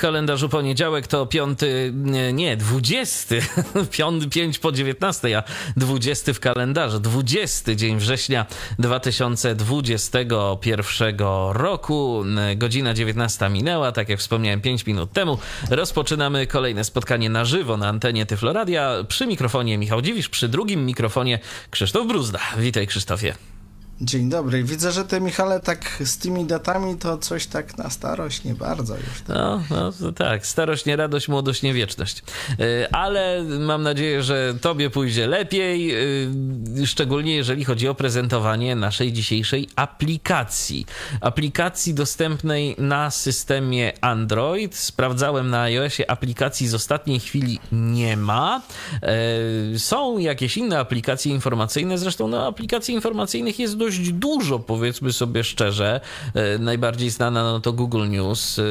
Kalendarzu poniedziałek to piąty, nie, dwudziesty, piąty, pięć po dziewiętnastej, a dwudziesty w kalendarzu, dwudziesty dzień września 2021 roku. Godzina 19 minęła, tak jak wspomniałem 5 minut temu. Rozpoczynamy kolejne spotkanie na żywo na antenie Tyfloradia. Przy mikrofonie Michał Dziwisz, przy drugim mikrofonie Krzysztof Bruzda. Witaj Krzysztofie. Dzień dobry. Widzę, że ty, Michale, tak z tymi datami to coś tak na starość nie bardzo już. Tak. No, no tak, starość nie radość, młodość nie wieczność. E, Ale mam nadzieję, że tobie pójdzie lepiej, e, szczególnie jeżeli chodzi o prezentowanie naszej dzisiejszej aplikacji. Aplikacji dostępnej na systemie Android. Sprawdzałem na iOSie, aplikacji z ostatniej chwili nie ma. E, Są jakieś inne aplikacje informacyjne, zresztą no, aplikacji informacyjnych jest dość dużo, powiedzmy sobie szczerze. E, Najbardziej znana no to Google News, e,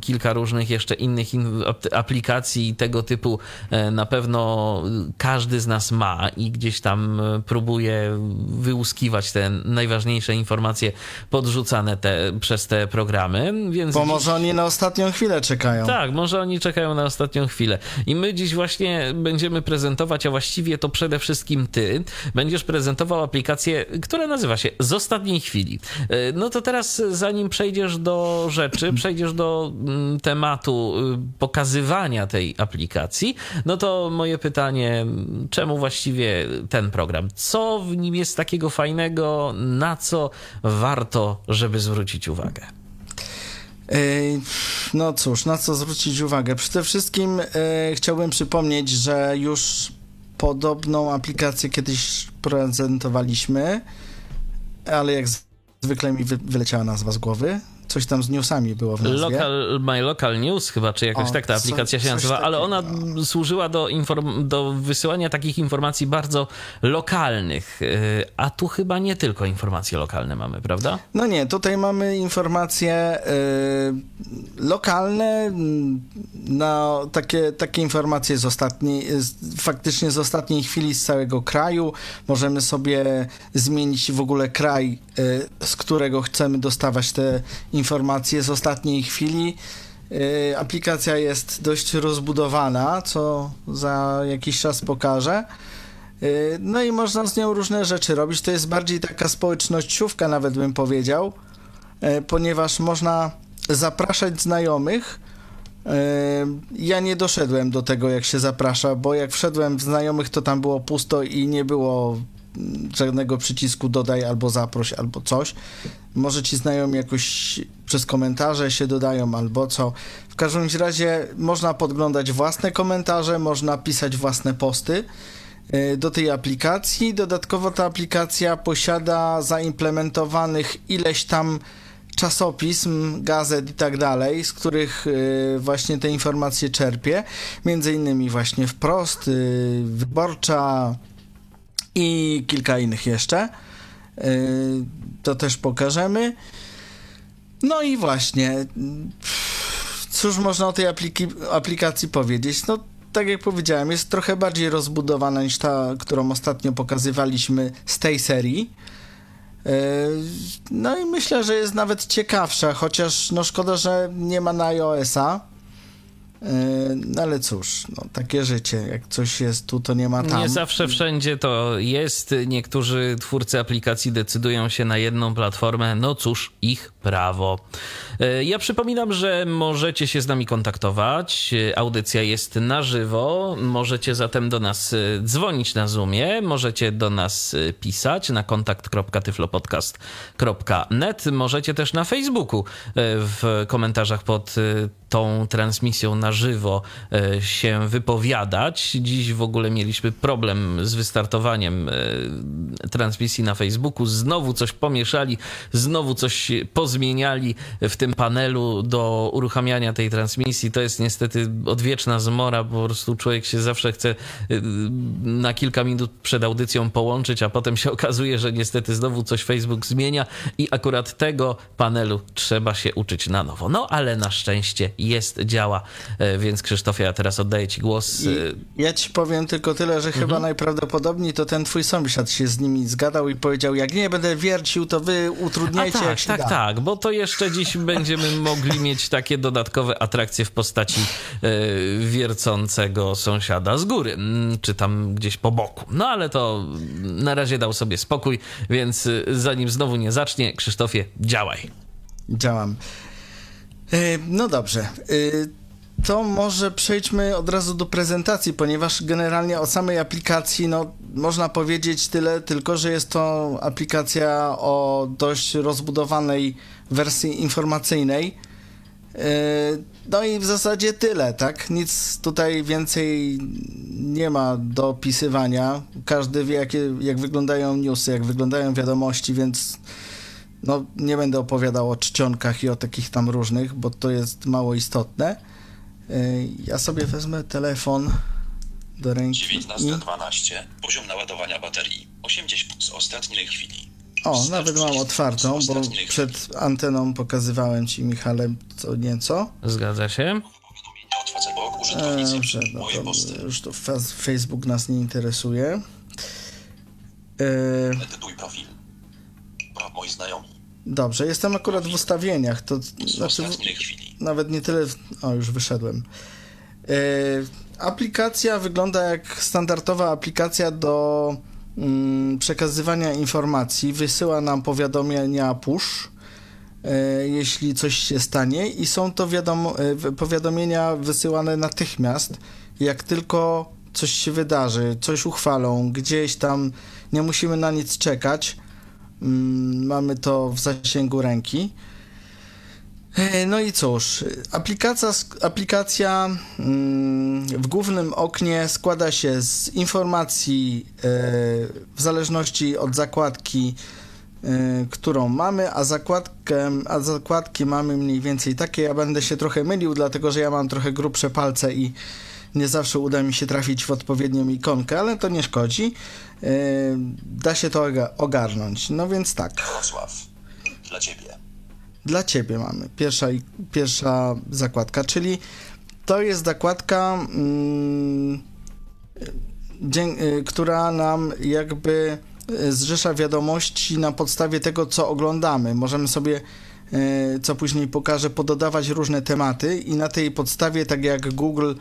kilka różnych jeszcze innych in- ap- aplikacji tego typu e, na pewno każdy z nas ma i gdzieś tam próbuje wyłuskiwać te najważniejsze informacje podrzucane te, przez te programy, więc Bo może oni na ostatnią chwilę czekają. tak, może oni czekają na ostatnią chwilę. I my dziś właśnie będziemy prezentować, a właściwie to przede wszystkim ty będziesz prezentował aplikację, która nazywa się Z ostatniej chwili. E, No to teraz, zanim przejdziesz do rzeczy, przejdziesz do mm, tematu y, pokazywania tej aplikacji, no to moje pytanie, czemu właściwie ten program? Co w nim jest takiego fajnego, na co warto, żeby zwrócić uwagę? Ej, No cóż, na co zwrócić uwagę? Przede wszystkim e, chciałbym przypomnieć, że już podobną aplikację kiedyś prezentowaliśmy, ale jak zwykle mi wy, wyleciała nazwa z głowy. Coś tam z newsami było w nazwie. Local, My Local News chyba, czy jakoś O, tak ta co- aplikacja się nazywa, ale ona takiego. służyła do, inform- do wysyłania takich informacji bardzo lokalnych. Yy, A tu chyba nie tylko informacje lokalne mamy, prawda? No nie, tutaj mamy informacje y, lokalne, na takie, takie informacje z ostatniej, z, faktycznie z ostatniej chwili z całego kraju. Możemy sobie zmienić w ogóle kraj, y, z którego chcemy dostawać te informacje z ostatniej chwili. Y, aplikacja jest dość rozbudowana, co za jakiś czas pokażę. Y, No i można z nią różne rzeczy robić. To jest bardziej taka społecznościówka, nawet bym powiedział, y, ponieważ można zapraszać znajomych. Ja nie doszedłem do tego, jak się zaprasza, bo jak wszedłem w znajomych, to tam było pusto i nie było żadnego przycisku dodaj albo zaproś albo coś. Może ci znajomi jakoś przez komentarze się dodają albo co. W każdym razie można podglądać własne komentarze, można pisać własne posty y, do tej aplikacji. Dodatkowo ta aplikacja posiada zaimplementowanych ileś tam czasopism, gazet i tak dalej, z których y, właśnie te informacje czerpię. Między innymi właśnie Wprost, y, Wyborcza i kilka innych jeszcze. To też pokażemy. No i właśnie, cóż można o tej apliki- aplikacji powiedzieć? No, tak jak powiedziałem, jest trochę bardziej rozbudowana niż ta, którą ostatnio pokazywaliśmy z tej serii. Yy, No i myślę, że jest nawet ciekawsza, chociaż no szkoda, że nie ma na iOS-a. Yy, No ale cóż, no, takie życie. Jak coś jest tu, to nie ma tam. Nie zawsze wszędzie to jest. Niektórzy twórcy aplikacji decydują się na jedną platformę. No cóż, ich prawo. E, Ja przypominam, że możecie się z nami kontaktować. E, Audycja jest na żywo. Możecie zatem do nas e, dzwonić na Zoomie. Możecie do nas pisać na kontakt.tyflopodcast.net. Możecie też na Facebooku w komentarzach pod tą transmisją na żywo się wypowiadać. Dziś w ogóle mieliśmy problem z wystartowaniem transmisji na Facebooku. Znowu coś pomieszali, znowu coś pozmieniali w tym panelu do uruchamiania tej transmisji. To jest niestety odwieczna zmora, po prostu człowiek się zawsze chce y, na kilka minut przed audycją połączyć, a potem się okazuje, że niestety znowu coś Facebook zmienia i akurat tego panelu trzeba się uczyć na nowo. No ale na szczęście jest, działa, e, więc Krzysztofie, ja teraz oddaję ci głos. I ja ci powiem tylko tyle, że chyba Mhm. najprawdopodobniej to ten twój sąsiad się z nimi zgadał i powiedział, jak nie będę wiercił, to wy A utrudniajcie jak tak, się tak, da. tak, bo to jeszcze dziś będziemy mogli mieć takie dodatkowe atrakcje w postaci e, wiercącego sąsiada z góry, mm, czy tam gdzieś po boku. No ale to na razie dał sobie spokój, więc e, zanim znowu nie zacznie, Krzysztofie, działaj. Działam. E, No dobrze. To może przejdźmy od razu do prezentacji, ponieważ generalnie o samej aplikacji, no, można powiedzieć tyle, tylko że jest to aplikacja o dość rozbudowanej wersji informacyjnej. E, No i w zasadzie tyle, tak? Nic tutaj więcej nie ma do opisywania. Każdy wie, jakie, jak wyglądają newsy, jak wyglądają wiadomości, więc no, nie będę opowiadał o czcionkach i o takich tam różnych, bo to jest mało istotne. Yy, Ja sobie wezmę telefon do ręki. i- 19.12. Poziom naładowania baterii 80 z ostatniej chwili. O, nawet mam otwartą, bo przed anteną pokazywałem ci, Michale, co nieco. Zgadza się? Dobrze, no Moje to posty. już to fa- Facebook nas nie interesuje. E, Edytuj profil. Pro moi znajomi. Dobrze, jestem akurat w ustawieniach, to znaczy... w- ostatniej chwili. nawet nie tyle. w- O, już wyszedłem. E, aplikacja wygląda jak standardowa aplikacja do mm, przekazywania informacji. Wysyła nam powiadomienia push, e, jeśli coś się stanie, i są to wiadomo, e, powiadomienia wysyłane natychmiast, jak tylko coś się wydarzy, coś uchwalą, gdzieś tam nie musimy na nic czekać. Mm, mamy to w zasięgu ręki. E, No i cóż, aplikacja, aplikacja mm, w głównym oknie składa się z informacji e, w zależności od zakładki, e, którą mamy, a zakładkę, a zakładki mamy mniej więcej takie. Ja będę się trochę mylił, dlatego że ja mam trochę grubsze palce i nie zawsze uda mi się trafić w odpowiednią ikonkę, ale to nie szkodzi. Da się to oga- ogarnąć. No więc tak. Wrocław. Dla ciebie. Dla ciebie mamy. Pierwsza, pierwsza zakładka, czyli to jest zakładka, mm, y, która nam jakby y, zrzesza wiadomości na podstawie tego, co oglądamy. Możemy sobie, y, co później pokażę, pododawać różne tematy i na tej podstawie, tak jak Google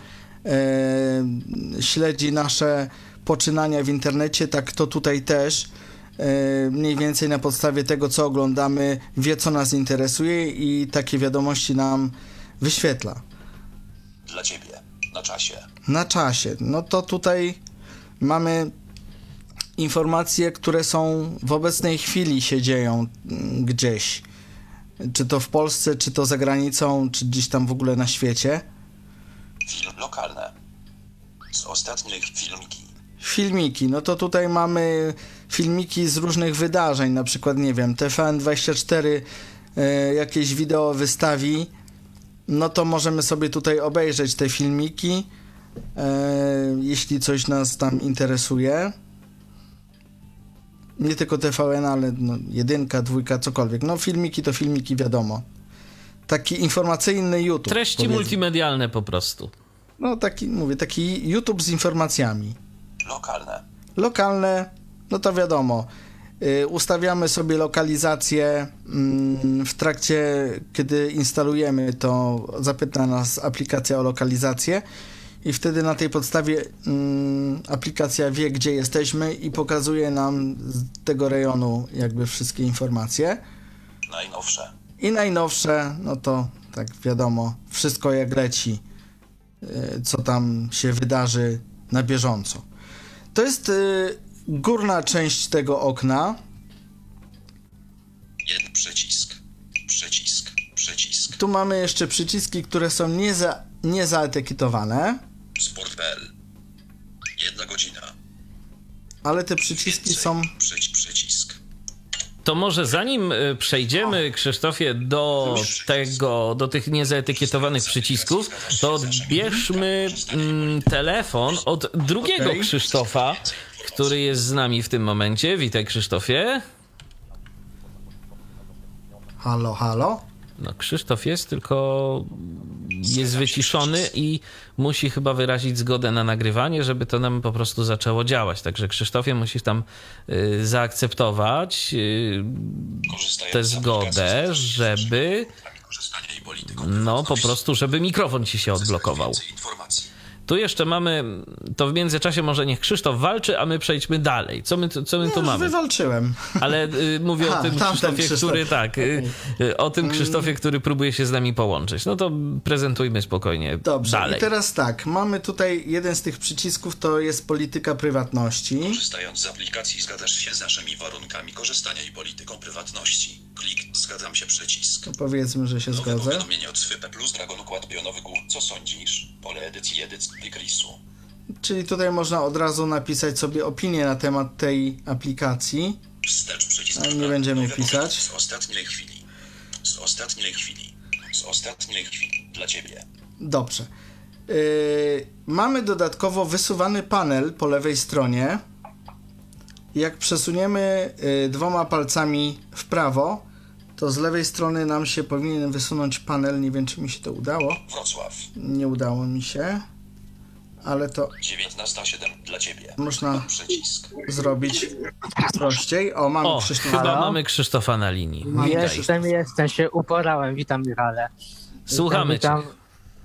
śledzi nasze poczynania w internecie, tak to tutaj też mniej więcej na podstawie tego, co oglądamy, wie, co nas interesuje i takie wiadomości nam wyświetla. Dla ciebie. Na czasie. Na czasie. No to tutaj mamy informacje, które są w obecnej chwili się dzieją gdzieś. Czy to w Polsce, czy to za granicą, czy gdzieś tam w ogóle na świecie. Film lokalne. Z ostatnich filmiki. Filmiki, no to tutaj mamy filmiki z różnych wydarzeń, na przykład, nie wiem, TVN24 e, jakieś wideo wystawi, no to możemy sobie tutaj obejrzeć te filmiki, e, jeśli coś nas tam interesuje. Nie tylko TVN, ale no, jedynka, dwójka, cokolwiek. No filmiki to filmiki, wiadomo. Taki informacyjny YouTube. Treści powiedzmy. multimedialne po prostu. No taki, mówię, taki YouTube z informacjami. Lokalne. Lokalne, no to wiadomo. y, Ustawiamy sobie lokalizację mm, w trakcie, kiedy instalujemy to, zapyta nas aplikacja o lokalizację i wtedy na tej podstawie mm, aplikacja wie, gdzie jesteśmy i pokazuje nam z tego rejonu jakby wszystkie informacje. Najnowsze. I najnowsze, no to tak wiadomo, wszystko jak leci, y, co tam się wydarzy na bieżąco. To jest y, górna część tego okna. Jeden przycisk. Przycisk. Przycisk. Tu mamy jeszcze przyciski, które są nieza, niezaetykietowane, Sport.pl. Jedna godzina. ale te przyciski Więcej. są Przyć, przycisk. To może zanim y, przejdziemy, Krzysztofie, do tego, do tych niezaetykietowanych przycisków, to odbierzmy mm, telefon od drugiego Okej. Krzysztofa, który jest z nami w tym momencie. Witaj, Krzysztofie. Halo, halo? No, Krzysztof jest, tylko jest wyciszony i musi chyba wyrazić zgodę na nagrywanie, żeby to nam po prostu zaczęło działać. Także Krzysztofie musisz tam y, zaakceptować y, tę zgodę, żeby polityką no po prostu, żeby mikrofon ci się odblokował. Tu jeszcze mamy, to w międzyczasie może niech Krzysztof walczy, a my przejdźmy dalej. Co my, tu- co my tu Już mamy? wywalczyłem. Ale y, mówię Aha, o tym Krzysztofie, Krzysztof. który tak, y, y, o tym Krzysztofie, który próbuje się z nami połączyć. No to prezentujmy spokojnie Dobrze, dalej. i teraz tak, mamy tutaj jeden z tych przycisków, to jest polityka prywatności. Korzystając z aplikacji zgadzasz się z naszymi warunkami korzystania i polityką prywatności. Klik zgadzam się przycisk. To powiedzmy, że się Nowe powiadomienie od Swype plus Dragon Układ Pionowy Gór. Co sądzisz? Pole edycji edycji. Czyli tutaj można od razu napisać sobie opinię na temat tej aplikacji. Wstecz przycisk. Ale nie będziemy Nowe pisać. Z ostatniej chwili. Z ostatniej chwili. Z ostatniej chwili. Dla ciebie. Dobrze. Yy, mamy dodatkowo wysuwany panel po lewej stronie. Jak przesuniemy yy, dwoma palcami w prawo, to z lewej strony nam się powinien wysunąć panel. Nie wiem, czy mi się to udało. Wrocław. Nie udało mi się, ale to 19.07 dla ciebie. można Przycisk. zrobić prościej. O, mamy O, Krzysztofa. chyba mamy Krzysztofa na linii. Witaj. Jestem, jestem, się uporałem. Witam, Michale. Słuchamy cię. witam,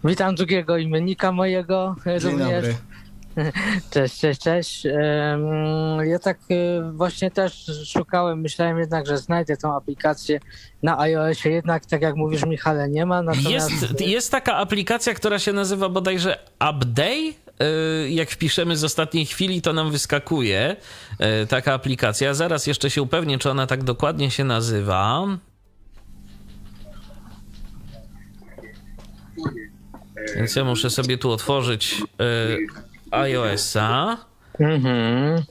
witam drugiego imiennika mojego Dzień również. dobry. Cześć, cześć, cześć. Ja tak e, właśnie też szukałem, myślałem jednak, że znajdę tą aplikację na iOSie, jednak tak jak mówisz Michale, nie ma, natomiast Jest, jest taka aplikacja, która się nazywa bodajże Update. Y, Jak wpiszemy z ostatniej chwili, to nam wyskakuje y, taka aplikacja. Zaraz jeszcze się upewnię, czy ona tak dokładnie się nazywa. Więc ja muszę sobie tu otworzyć y, iOS-a. Mhm.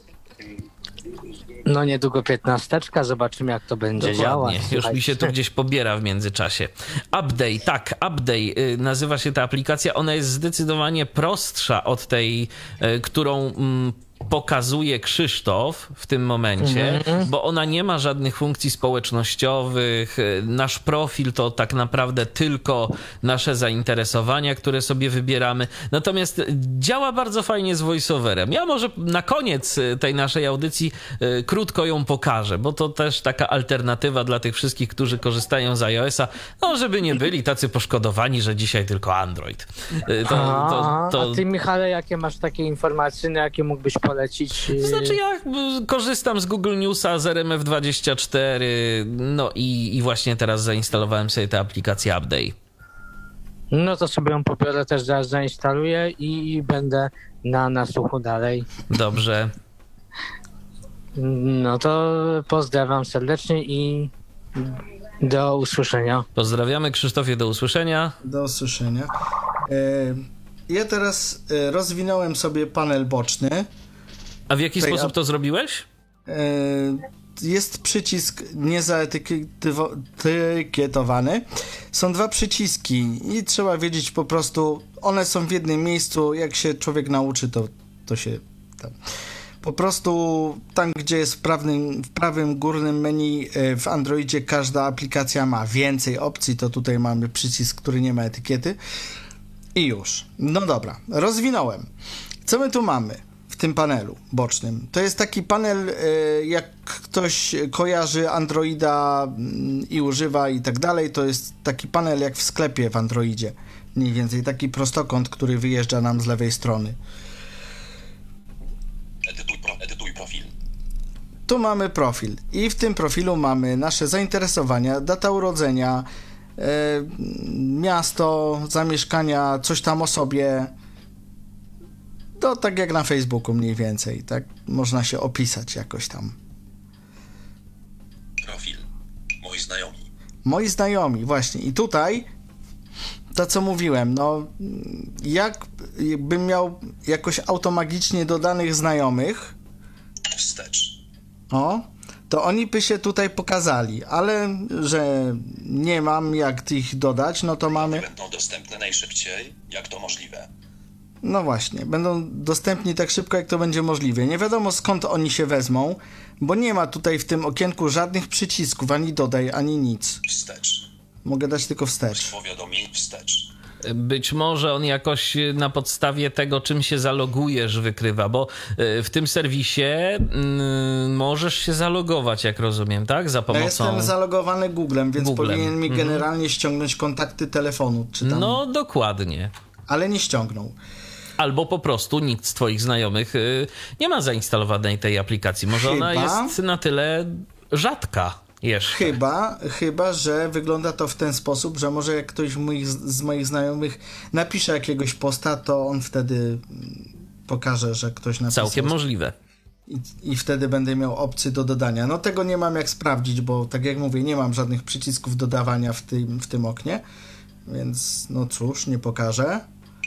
No niedługo piętnasteczka, zobaczymy jak to będzie Dokładnie. działać. Już mi się tu gdzieś pobiera w międzyczasie. Update, tak, Update y, nazywa się ta aplikacja. Ona jest zdecydowanie prostsza od tej, y, którą mm, pokazuje Krzysztof w tym momencie, bo ona nie ma żadnych funkcji społecznościowych. Nasz profil to tak naprawdę tylko nasze zainteresowania, które sobie wybieramy. Natomiast działa bardzo fajnie z voiceoverem. Ja może na koniec y, tej naszej audycji y, krótko ją pokażę, bo to też taka alternatywa dla tych wszystkich, którzy korzystają z iOS-a, no żeby nie byli tacy poszkodowani, że dzisiaj tylko Android. Y, To, to, A, to, a ty Michale, jakie masz takie informacje, na jakie mógłbyś polecić? to znaczy ja y, korzystam z Google Newsa, z RMF24, no i, i właśnie teraz zainstalowałem sobie tę aplikację Update. No to sobie ją pobiorę, też zaraz zainstaluję i będę na nasłuchu dalej. Dobrze. No to pozdrawiam serdecznie i do usłyszenia. Pozdrawiamy Krzysztofie, do usłyszenia. Do usłyszenia. E, Ja teraz e, rozwinąłem sobie panel boczny. A w jaki sposób to zrobiłeś? E, Jest przycisk niezaetykietowany. Są dwa przyciski i trzeba wiedzieć po prostu, one są w jednym miejscu. Jak się człowiek nauczy, to, to się tam. Po prostu tam, gdzie jest w prawym, w prawym górnym menu e, w Androidzie, każda aplikacja ma więcej opcji. To tutaj mamy przycisk, który nie ma etykiety. I już. No dobra, rozwinąłem. Co my tu mamy w tym panelu bocznym? To jest taki panel, e, jak ktoś kojarzy Androida mm, i używa i tak dalej, to jest taki panel jak w sklepie w Androidzie. Mniej więcej taki prostokąt, który wyjeżdża nam z lewej strony. Edytuj, pro, edytuj profil. Tu mamy profil i w tym profilu mamy nasze zainteresowania, data urodzenia, e, miasto, zamieszkania, coś tam o sobie. To tak jak na Facebooku mniej więcej, tak można się opisać jakoś tam. Profil. Moi znajomi. Moi znajomi, właśnie. I tutaj to, co mówiłem, no jak bym miał jakoś automagicznie dodanych znajomych, Wstecz. o, to oni by się tutaj pokazali, ale że nie mam jak ich dodać, no to mamy. Będą dostępne najszybciej, jak to możliwe. No właśnie, będą dostępni tak szybko, jak to będzie możliwe. Nie wiadomo skąd oni się wezmą, bo nie ma tutaj w tym okienku żadnych przycisków, ani dodaj, ani nic. Wstecz. Mogę dać tylko wstecz. Powiadomień wstecz. Być może on jakoś na podstawie tego, czym się zalogujesz, wykrywa, bo y, w tym serwisie mm, możesz się zalogować, jak rozumiem, tak? Za Ja pomocą. jestem zalogowany Googlem, więc Googlem. powinien mi generalnie ściągnąć kontakty telefonu, czy tam, No, dokładnie. ale nie ściągnął. Albo po prostu nikt z Twoich znajomych y, nie ma zainstalowanej tej aplikacji. Może ona Chyba. jest na tyle rzadka jeszcze. Chyba, chyba, że wygląda to w ten sposób, że może jak ktoś moich, z moich znajomych napisze jakiegoś posta, to on wtedy mm, pokaże, że ktoś napisał. Całkiem możliwe. I, I wtedy będę miał opcję do dodania. No tego nie mam jak sprawdzić, bo tak jak mówię, nie mam żadnych przycisków dodawania w tym, w tym oknie, więc no cóż, nie pokażę.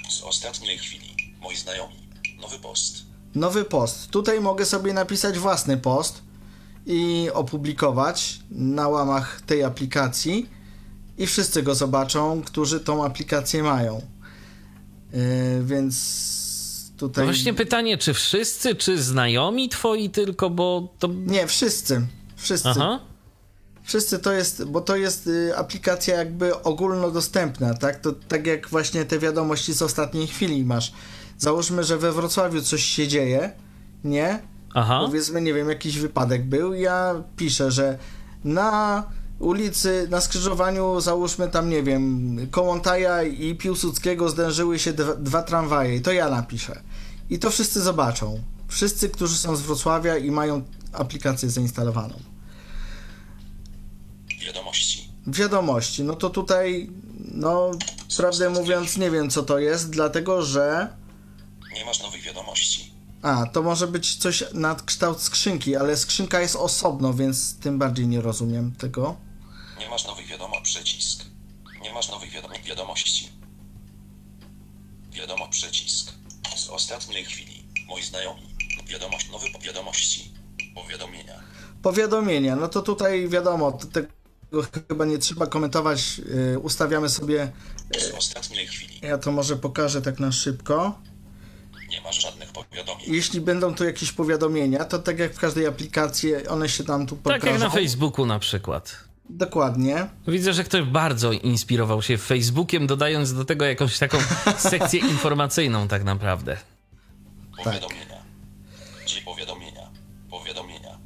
Z ostatniej chwili. Moi znajomi. Nowy post. Nowy post. Tutaj mogę sobie napisać własny post i opublikować na łamach tej aplikacji i wszyscy go zobaczą, którzy tą aplikację mają. Yy, więc No tutaj... właśnie pytanie, czy wszyscy, czy znajomi Twoi tylko, bo to... Nie, wszyscy. Wszyscy. Aha. Wszyscy to jest, bo to jest y, aplikacja jakby ogólnodostępna, tak? To tak jak właśnie te wiadomości z ostatniej chwili masz. Załóżmy, że we Wrocławiu coś się dzieje, nie? Aha. Powiedzmy, nie wiem, jakiś wypadek był. Ja piszę, że na ulicy, na skrzyżowaniu, załóżmy tam, nie wiem, Kołątaja i Piłsudskiego zdężyły się dwa, dwa tramwaje. I to ja napiszę. I to wszyscy zobaczą. Wszyscy, którzy są z Wrocławia i mają aplikację zainstalowaną. Wiadomości. Wiadomości, no to tutaj, no, prawdę mówiąc, nie wiem co to jest, dlatego że. Nie masz nowych wiadomości. A, to może być coś na kształt skrzynki, ale skrzynka jest osobno, więc tym bardziej nie rozumiem tego. Nie masz nowych wiadomo przycisk. Nie masz nowych wiadomo wiadomości. Wiadomo przycisk. Z ostatniej chwili. Moi znajomi. Wiadomość nowy wiadomości. Powiadomienia. Powiadomienia, no to tutaj wiadomo, tego chyba nie trzeba komentować. Yy, ustawiamy sobie. Z ostatniej chwili. Ja to może pokażę tak na szybko. Masz żadnych powiadomień. Jeśli będą tu jakieś powiadomienia, to tak jak w każdej aplikacji, one się tam tu pokażą. Tak jak na Facebooku na przykład. Dokładnie. Widzę, że ktoś bardzo inspirował się Facebookiem, dodając do tego jakąś taką sekcję informacyjną tak naprawdę. Powiadomienia. Gdzie powiadomienia? Powiadomienia.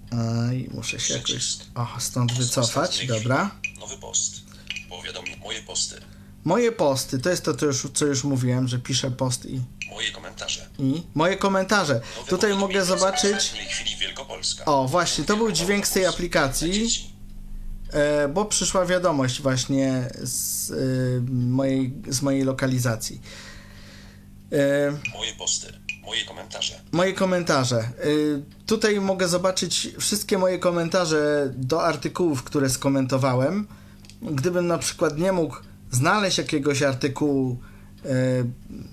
Aj, muszę się jakoś. Przycisk. O, stąd Z wycofać, dobra. Nowy post. Powiadomienie. Moje posty. Moje posty, to jest to, to już, co już mówiłem, że piszę post i, Moje komentarze. i moje komentarze. Nowe Tutaj mogę zobaczyć. ostatniej chwili Wielkopolska. O, właśnie, to był dźwięk z tej aplikacji, e, bo przyszła wiadomość właśnie z, e, mojej, z mojej lokalizacji. E, Moje posty. Moje komentarze. moje komentarze. Tutaj mogę zobaczyć wszystkie moje komentarze do artykułów, które skomentowałem. Gdybym na przykład nie mógł znaleźć jakiegoś artykułu,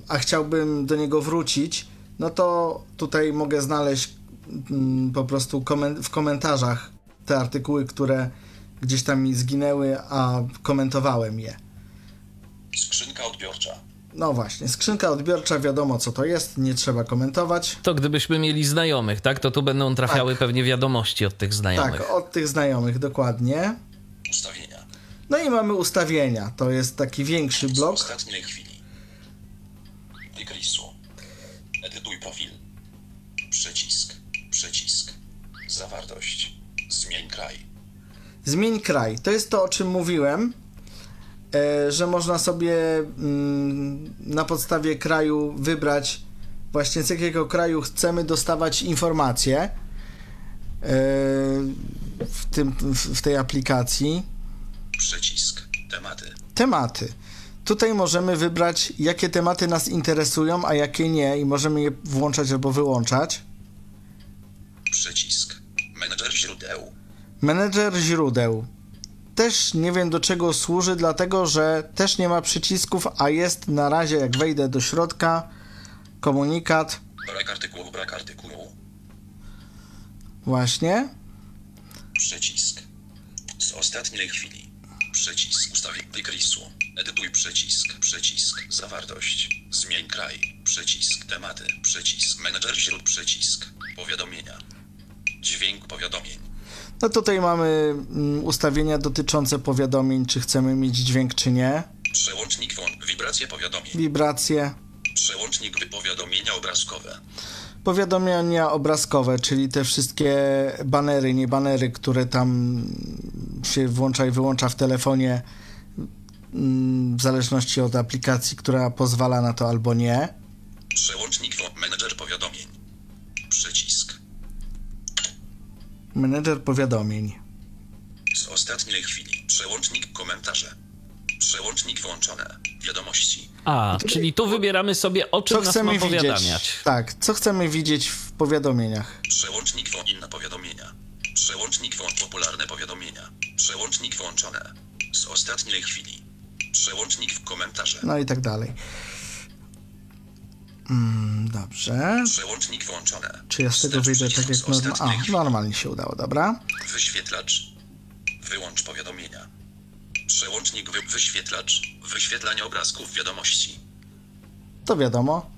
a chciałbym do niego wrócić, no to tutaj mogę znaleźć mm, po prostu w komentarzach te artykuły, które gdzieś tam mi zginęły, a komentowałem je. Skrzynka odbiorcza. No właśnie, skrzynka odbiorcza, wiadomo co to jest, nie trzeba komentować. To gdybyśmy mieli znajomych, tak? To tu będą trafiały Tak. pewnie wiadomości od tych znajomych. Tak, od tych znajomych, dokładnie. Ustawienia. No i mamy ustawienia, to jest taki większy Z blok. ostatniej chwili. Wykreślu. Edytuj profil. Przycisk. Przycisk. Zawartość. Zmień kraj. Zmień kraj. To jest to, o czym mówiłem, e, że można sobie mm, na podstawie kraju wybrać właśnie z jakiego kraju chcemy dostawać informacje e, w, tym, w tej aplikacji. Przycisk. Tematy. Tematy. Tutaj możemy wybrać, jakie tematy nas interesują, a jakie nie, i możemy je włączać albo wyłączać. Przycisk. Menedżer źródeł. Menedżer źródeł. Też nie wiem do czego służy, dlatego że też nie ma przycisków, a jest na razie, jak wejdę do środka, komunikat, Brak artykułu. Brak artykułu. właśnie. Przycisk. Z ostatniej chwili. Przycisk ustawień wykresu. Edytuj przycisk. Przycisk. Zawartość. Zmień kraj. Przycisk. Tematy. Przycisk. Menedżer źródł. Przycisk. Powiadomienia. Dźwięk powiadomień. No tutaj mamy mm, ustawienia dotyczące powiadomień, czy chcemy mieć dźwięk, czy nie. Przełącznik won. Wibracje powiadomień. Wibracje. Przełącznik wypowiadomienia obrazkowe. Powiadomienia obrazkowe, czyli te wszystkie banery, nie banery, które tam się włącza i wyłącza w telefonie, w zależności od aplikacji, która pozwala na to albo nie. Przełącznik. Menedżer powiadomień. Przycisk. Menedżer powiadomień. Z ostatniej chwili. Przełącznik komentarze. Przełącznik włączone. Wiadomości. A, czyli tu wybieramy sobie, o czym Co nas chcemy ma widzieć? powiadamiać. Tak, co chcemy widzieć w powiadomieniach. Przełącznik włą inne powiadomienia. Przełącznik włą popularne powiadomienia. Przełącznik włączone. Z ostatniej chwili. Przełącznik w komentarze. No i tak dalej. Mm, dobrze. Przełącznik włączone. Czy ja z tego wyjdę tak jak normalnie? A, normalnie się udało, dobra. Wyświetlacz. Wyłącz powiadomienia. Przełącznik wy wyświetlacz. Wyświetlanie obrazków wiadomości. To wiadomo.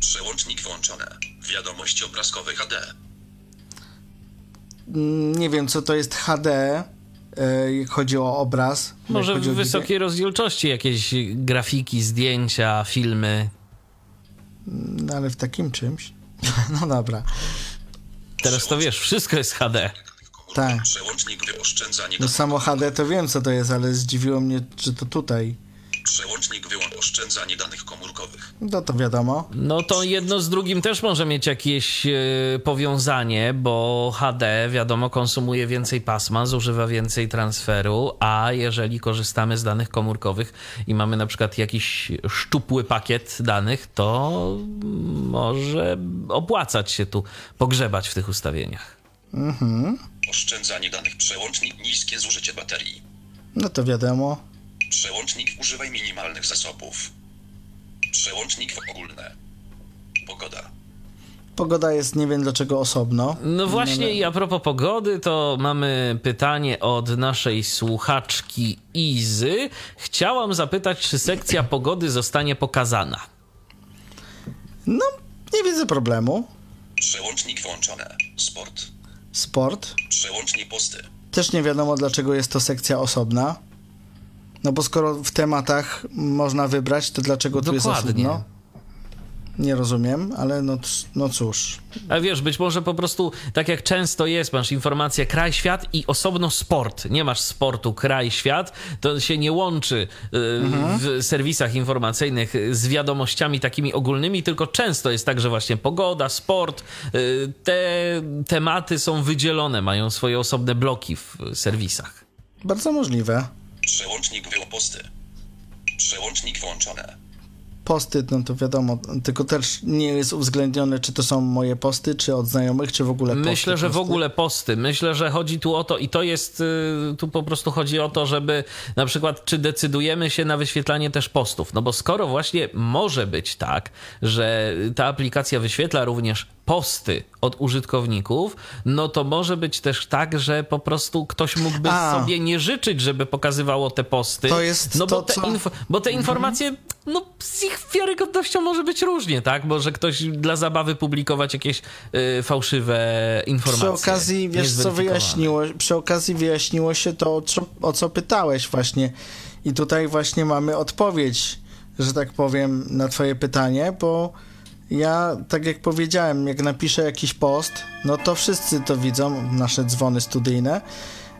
Przełącznik włączone. Wiadomości obrazkowe HD. Mm, Nie wiem, co to jest HD, chodzi o obraz. Może w wysokiej rozdzielczości jakieś grafiki, zdjęcia, filmy. wideo. No ale w takim czymś. No dobra. Teraz to wiesz, wszystko jest HD. Tak. Przełącznik wyoszczędzanie No samo HD to wiem, co to jest, ale zdziwiło mnie, że to tutaj. Przełącznik wyłącz oszczędzanie danych komórkowych. No to wiadomo. No to jedno z drugim też może mieć jakieś e, powiązanie, bo HD wiadomo konsumuje więcej pasma, zużywa więcej transferu, a jeżeli korzystamy z danych komórkowych i mamy na przykład jakiś szczupły pakiet danych, to może opłacać się tu pogrzebać w tych ustawieniach. Oszczędzanie danych. Przełącznik niskie zużycie baterii. No to wiadomo. Przełącznik używaj minimalnych zasobów. Przełącznik w ogólne. Pogoda. Pogoda jest nie wiem dlaczego osobno. No właśnie i a propos pogody, to mamy pytanie od naszej słuchaczki Izy. Chciałam zapytać, czy sekcja pogody zostanie pokazana. No, nie widzę problemu. Przełącznik włączone. Sport. Sport. Przełącznik posty. Też nie wiadomo dlaczego jest to sekcja osobna. No bo skoro w tematach można wybrać, to dlaczego tu jest osobno? Nie rozumiem, ale no, no cóż. A wiesz, być może po prostu tak jak często jest, masz informację kraj, świat i osobno sport. Nie masz sportu kraj, świat, to się nie łączy y, w serwisach informacyjnych z wiadomościami takimi ogólnymi, tylko często jest tak, że właśnie pogoda, sport, y, te tematy są wydzielone, mają swoje osobne bloki w serwisach. Bardzo możliwe. Przełącznik wyłącz posty. Przełącznik włączone. Posty, no to wiadomo, tylko też nie jest uwzględnione, czy to są moje posty, czy od znajomych, czy w ogóle posty. Myślę, że w posty. ogóle posty. Myślę, że chodzi tu o to i to jest, y, tu po prostu chodzi o to, żeby na przykład, czy decydujemy się na wyświetlanie też postów. No bo skoro właśnie może być tak, że ta aplikacja wyświetla również posty od użytkowników, no to może być też tak, że po prostu ktoś mógłby A. sobie nie życzyć, żeby pokazywało te posty. To jest no bo to, te, co- Mhm. info, bo te informacje, no z ich wiarygodnością może być różnie, tak? Może ktoś dla zabawy publikować jakieś y, fałszywe informacje. Przy okazji, wiesz co wyjaśniło, przy okazji wyjaśniło się to, o co, o co pytałeś właśnie. I tutaj właśnie mamy odpowiedź, że tak powiem, na twoje pytanie, bo ja, tak jak powiedziałem, jak napiszę jakiś post, no to wszyscy to widzą, nasze dzwony studyjne.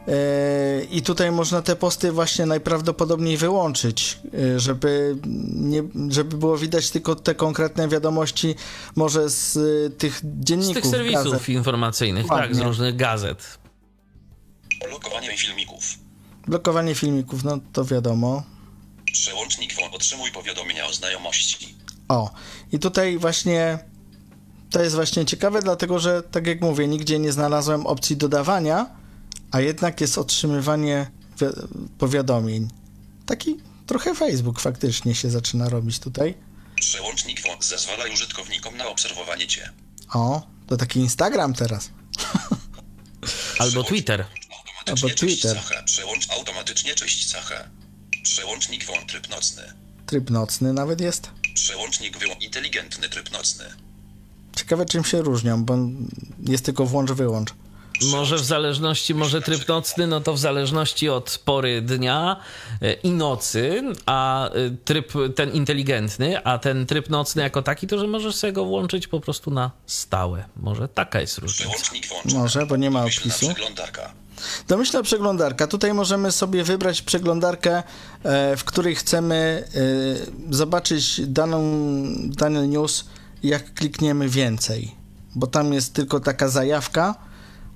Yy, I tutaj można te posty właśnie najprawdopodobniej wyłączyć, yy, żeby, nie, żeby było widać tylko te konkretne wiadomości, może z y, tych Z dzienników. tych serwisów gazet. informacyjnych, tak, z różnych gazet. Blokowanie filmików. Blokowanie filmików, no to wiadomo. Przełącznik. Otrzymuj powiadomienia o znajomości. O, i tutaj właśnie to jest właśnie ciekawe, dlatego że, tak jak mówię, nigdzie nie znalazłem opcji dodawania, a jednak jest otrzymywanie wi- powiadomień. Taki trochę Facebook faktycznie się zaczyna robić tutaj. Przełącznik włącz. Zezwalaj użytkownikom na obserwowanie cię. O, to taki Instagram teraz. Albo Twitter. Albo Twitter. Przełącz automatycznie cześć cechę. Przełącznik wyłącz tryb nocny. Tryb nocny nawet jest. Przełącznik wyłącz inteligentny tryb nocny. Ciekawe czym się różnią, bo jest tylko włącz-wyłącz. Może w zależności, może tryb nocny, no to w zależności od pory dnia e, i nocy, a e, tryb ten inteligentny, a ten tryb nocny jako taki, to że możesz sobie go włączyć po prostu na stałe. Może taka jest różnica. Może, bo nie ma opisu. Domyślna przeglądarka. Tutaj możemy sobie wybrać przeglądarkę, e, w której chcemy e, zobaczyć daną, dany news, jak klikniemy więcej. Bo tam jest tylko taka zajawka,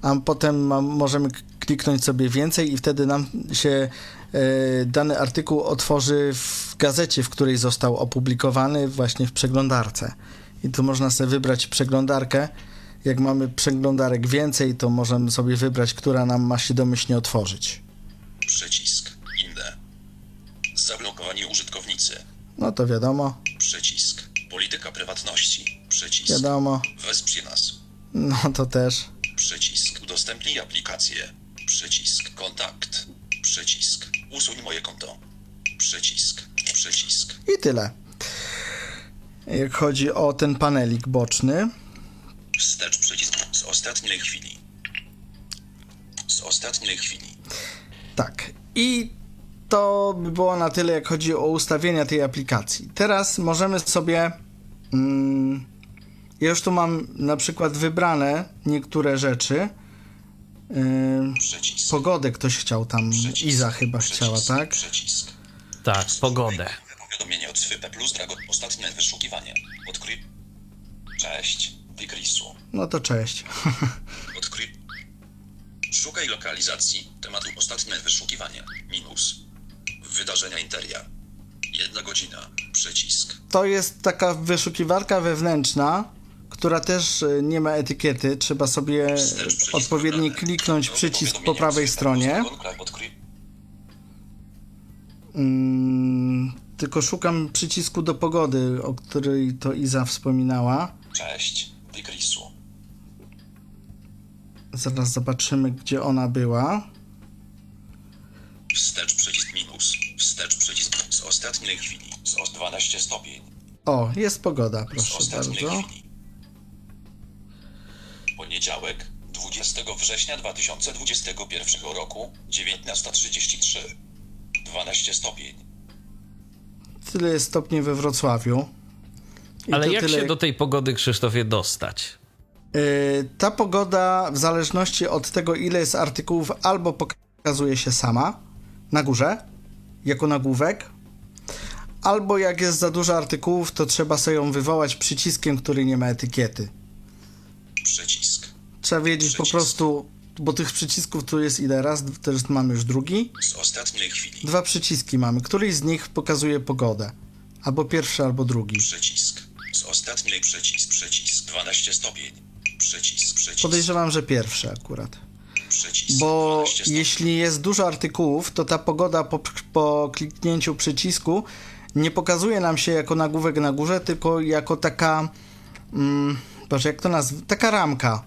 a potem możemy kliknąć sobie więcej i wtedy nam się e, dany artykuł otworzy w gazecie, w której został opublikowany właśnie w przeglądarce. I tu można sobie wybrać przeglądarkę. Jak mamy przeglądarek więcej, to możemy sobie wybrać, która nam ma się domyślnie otworzyć. Przycisk. Inne. Zablokowanie użytkownicy. No to wiadomo, Przycisk. Polityka prywatności. Przycisk. wiadomo. Wesprze nas. No to też. Przycisk. Udostępnij aplikację. Przycisk. Kontakt. Przycisk. Usuń moje konto. Przycisk. Przycisk. I tyle. Jak chodzi o ten panelik boczny, Wstecz przycisk. Z ostatniej chwili. Z ostatniej chwili. tak. I to by było na tyle, jak chodzi o ustawienia tej aplikacji. Teraz możemy sobie. Mm, ja już tu mam na przykład wybrane niektóre rzeczy. Przycisk. pogodę ktoś chciał tam. Przycisk. Iza chyba Przycisk. chciała, tak? Przycisk. Tak, pogodę. Powiadomienie od Swype plus Dragon. Ostatnie wyszukiwanie. Odkryj. Cześć. Wykrisu. No to cześć. Odkryj. Szukaj lokalizacji. Tematu ostatnie wyszukiwanie. Minus. Wydarzenia interia. Jedna godzina. Przycisk. To jest taka wyszukiwarka wewnętrzna, która też e, nie ma etykiety. Trzeba sobie odpowiednio kliknąć przycisk po prawej stronie. Mm, tylko szukam przycisku do pogody, o której to Iza wspominała. Cześć. Zaraz zobaczymy, gdzie ona była. Wstecz przycisk minus. Wstecz przycisk z ostatniej chwili. Z os 12 stopień. O, jest pogoda, Z proszę ostatniej bardzo. chwili. Poniedziałek, 20 września 2021 roku, 19.33. 12 stopień. Tyle jest stopni we Wrocławiu. I Ale jak tyle- się do tej pogody, Krzysztofie, dostać? Y, Ta pogoda, w zależności od tego, ile jest artykułów, albo pokazuje się sama na górze, jako nagłówek, albo jak jest za dużo artykułów, to trzeba sobie ją wywołać przyciskiem, który nie ma etykiety. Przycisk. Trzeba wiedzieć po Przycisk. prostu, bo tych przycisków tu jest ile raz, teraz mamy już drugi. Z ostatniej chwili. Dwa przyciski mamy, któryś z nich pokazuje pogodę. Albo pierwszy, albo drugi. Przycisk. Z ostatniej przycisk. Przycisk. 12 stopień. Przycisk. Przycisk. Podejrzewam, że pierwszy akurat. Przycisk. Bo 12 stopień. jeśli jest dużo artykułów, to ta pogoda po, po kliknięciu przycisku nie pokazuje nam się jako nagłówek na górze, tylko jako taka. Mm, Boże, jak to nazwać? Taka ramka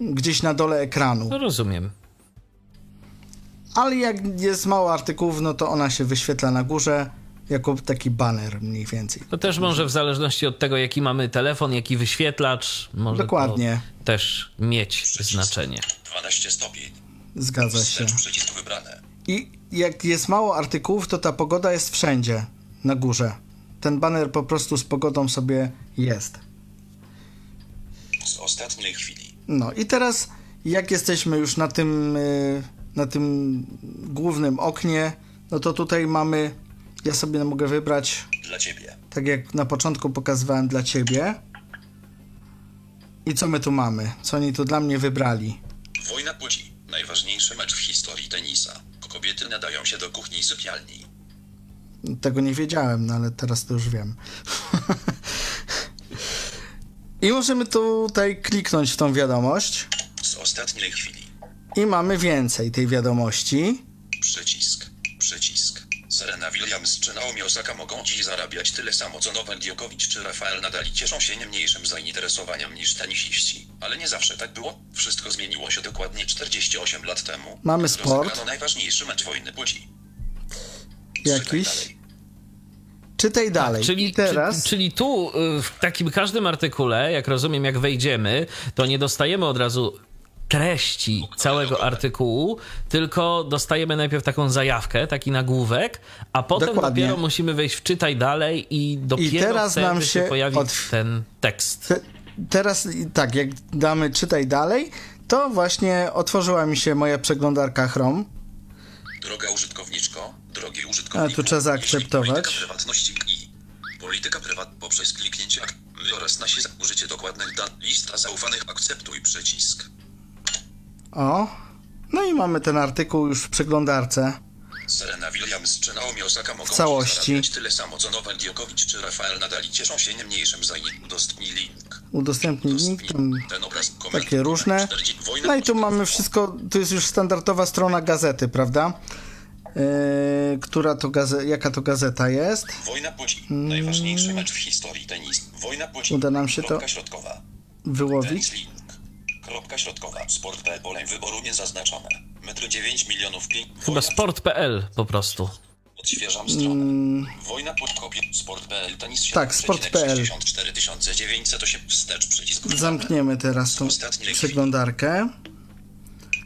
gdzieś na dole ekranu. No rozumiem. Ale jak jest mało artykułów, no to ona się wyświetla na górze jako taki banner mniej więcej. To też może w zależności od tego, jaki mamy telefon, jaki wyświetlacz, może Dokładnie. to też mieć Przycisk. znaczenie. 12 stopień. Zgadza się. Przycisk wybrane. I jak jest mało artykułów, to ta pogoda jest wszędzie na górze. Ten banner po prostu z pogodą sobie jest. Z ostatniej chwili. No i teraz, jak jesteśmy już na tym, y, na tym głównym oknie, no to tutaj mamy, ja sobie mogę wybrać, Dla ciebie. tak jak na początku pokazywałem dla ciebie. I co my tu mamy? Co oni tu dla mnie wybrali? Wojna płci. Najważniejszy mecz w historii tenisa. Kobiety nadają się do kuchni i sypialni. Tego nie wiedziałem, no ale teraz to już wiem. I możemy tutaj kliknąć w tą wiadomość Z ostatniej chwili. i mamy więcej tej wiadomości. Przycisk. Przycisk. Serena Williams czy Naomi Osaka mogą dziś zarabiać tyle samo co Nowak Djokovic czy Rafael Nadal i cieszą się nie mniejszym zainteresowaniem niż tenisiści. Ale nie zawsze tak było. Wszystko zmieniło się dokładnie 48 lat temu. Mamy sport. rozegrano najważniejszy mecz wojny płci. Jakiś? Czytaj dalej. Czytaj dalej. Czyli, teraz... czy, czyli tu y, w takim każdym artykule, jak rozumiem, jak wejdziemy, to nie dostajemy od razu treści całego artykułu, tylko dostajemy najpierw taką zajawkę, taki nagłówek, a potem Dokładnie. dopiero musimy wejść w czytaj dalej i dopiero teraz wtedy nam się, się pojawi otw- ten tekst. Te, teraz i tak, jak damy czytaj dalej, to właśnie otworzyła mi się moja przeglądarka Chrome. Droga użytkowniczko, drogi użytkowniku. A, tu trzeba zaakceptować. Polityka prywatności i polityka prywat poprzez kliknięcie ak- oraz nasi użycie dokładnych dat. Lista zaufanych akceptuj przycisk. O. No i mamy ten artykuł już w przeglądarce. Serena Williams czy Naomi Osaka mogą całości. zarabiać tyle samo co Nowak Djokovic czy Rafael Nadal cieszą się nie mniejszym za Udostępnij link. Udostępnij link, tam obraz takie różne. 40, wojna No i tu mamy wszystko, to jest już standardowa strona gazety, prawda? Yy, która to gaze- jaka to gazeta jest? Wojna płci. Najważniejszy mecz w historii tenis. Wojna płci. Uda nam się to. Wyłowić. Kropka środkowa. Sport.pl polem wyboru niezaznaczone. Metr 9 milionów pięć. Chyba sport.pl po prostu. Odświeżam stronę. Wojna pod kopię. Sport.pl tenis Mm. Tak, sport.pl. 64 908 wstecz przycisk. Zamkniemy teraz tą przeglądarkę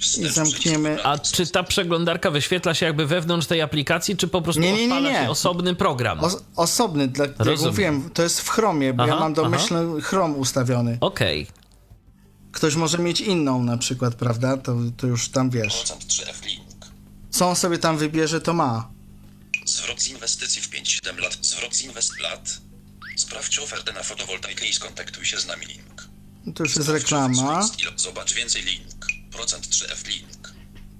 Wstecz i zamkniemy. A czy ta przeglądarka wyświetla się jakby wewnątrz tej aplikacji, czy po prostu Nie, nie, nie, odpala nie. się osobny program? Os- osobny, dla, jak mówiłem, to jest w Chromie, bo ja Aha, mam domyślny Chrome ustawiony. Okej. Ktoś może mieć inną na przykład, prawda? To, to już tam wiesz. Procent 3F link. Co on sobie tam wybierze, to ma. Zwrot z inwestycji w 5-7 lat. Zwrot z inwest lat. Sprawdź ofertę na fotowoltaikę i skontaktuj się z nami link. No To już jest reklama. Zobacz więcej link. Procent 3F link.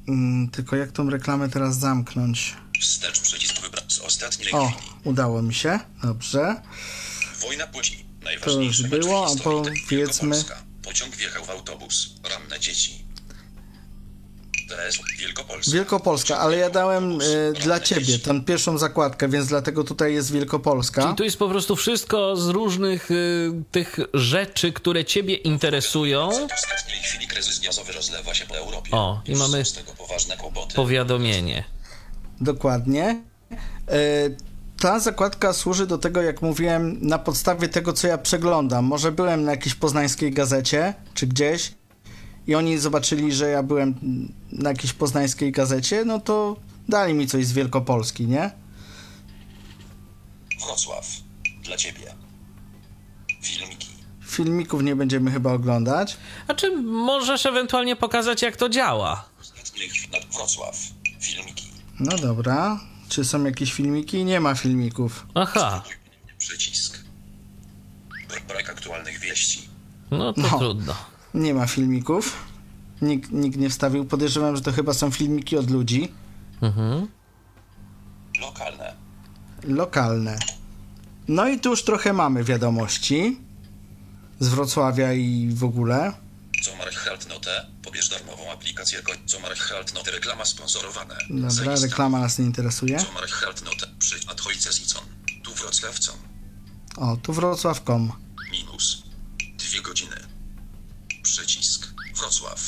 Mm, tylko jak tą reklamę teraz zamknąć? Wstecz przycisk wybrać z ostatniej O, udało mi się. Dobrze. Wojna płci. Najważniejszy już mecz było, a powiedzmy- Wielkopolska. Pociąg wjechał w autobus. Ranne dzieci. TS Wielkopolska. Wielkopolska, ale ja dałem e, dla ciebie dzieci. tę pierwszą zakładkę, więc dlatego tutaj jest Wielkopolska. Czyli tu jest po prostu wszystko z różnych y, tych rzeczy, które ciebie interesują. W ostatniej chwili kryzys gazowy rozlewa się po Europie. O, i mamy są z tego poważne kłopoty. Powiadomienie. Dokładnie. E, Ta zakładka służy do tego, jak mówiłem, na podstawie tego, co ja przeglądam. Może byłem na jakiejś poznańskiej gazecie, czy gdzieś, i oni zobaczyli, że ja byłem na jakiejś poznańskiej gazecie, no to dali mi coś z Wielkopolski, nie? Wrocław. Dla ciebie. Filmiki. Filmików nie będziemy chyba oglądać. A czy możesz ewentualnie pokazać, jak to działa? Wrocław. Filmiki. No dobra. Czy są jakieś filmiki? Nie ma filmików. Aha, Przycisk. Br- Brak aktualnych wieści. no to No. trudno. Nie ma filmików. Nikt, nikt nie wstawił. Podejrzewam, że to chyba są filmiki od ludzi. Mhm. Lokalne. lokalne. No i tu już trochę mamy wiadomości z Wrocławia i w ogóle. Comar Haltnote. Pobierz darmową aplikację. ko- Comar Haltnote. Reklama sponsorowane. Dobra, reklama nas nie interesuje. Comar Haltnote. Przy Adhojce Zicon. Tu Wrocławcą. O, tu Wrocław.com. Minus. Dwie godziny. Przycisk. Wrocław.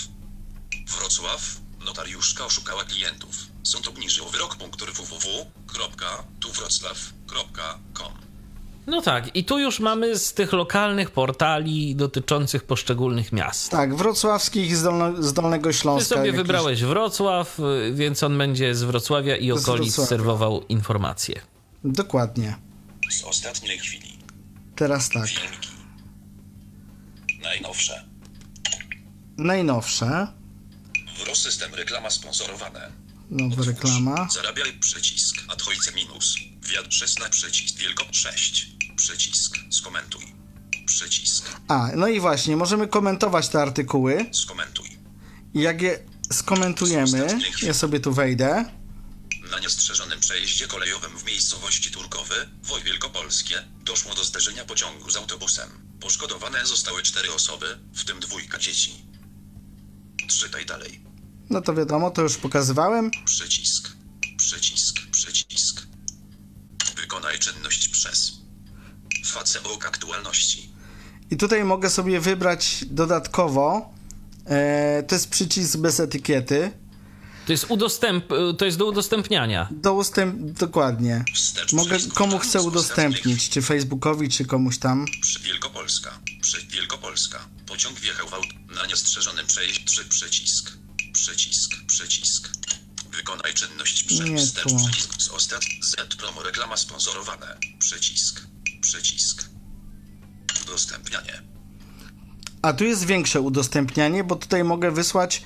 Wrocław. Notariuszka oszukała klientów. Sąd obniżył wyrok. Www.tuwroclaw.com No tak, i tu już mamy z tych lokalnych portali dotyczących poszczególnych miast. Tak, wrocławskich z, Dolno, z Dolnego Ty Śląska. sobie jakiś- wybrałeś Wrocław, y, więc on będzie z Wrocławia i okolic Wrocławia. serwował informacje. Dokładnie. Z ostatniej chwili. Teraz tak. Filmiki. Najnowsze. Najnowsze. Wrosystem reklama sponsorowane. Nowa reklama. Zarabiaj przycisk. Adhojce minus. Wiat 16 przycisk. Wielko 6. Przycisk. Skomentuj. Przycisk. A, no i właśnie, możemy komentować te artykuły. Skomentuj. I jak je skomentujemy, ja sobie tu wejdę. Na niestrzeżonym przejeździe kolejowym w miejscowości Turkowy, Woj Wielkopolskie, doszło do zderzenia pociągu z autobusem. Poszkodowane zostały cztery osoby, w tym dwójka dzieci. Czytaj dalej. No to wiadomo, to już pokazywałem. Przycisk. Przycisk. Przycisk. Wykonaj czynność przez Facebook aktualności. I tutaj mogę sobie wybrać dodatkowo, e, to jest przycisk bez etykiety, To jest, udostęp, to jest do udostępniania. do ustęp, dokładnie. Wstecz Mogę, komu chcę udostępnić, czy Facebookowi, czy komuś tam. Przy Wielkopolska. Przy Wielkopolska. Pociąg wjechał w aut na niestrzeżonym przejściu. Przy przycisk. Przycisk. Przycisk. Wykonaj czynność Nie wstecz tu. przycisk z ostat Z promo reklama sponsorowane. Przycisk. Przycisk. Udostępnianie. A tu jest większe udostępnianie, bo tutaj mogę wysłać,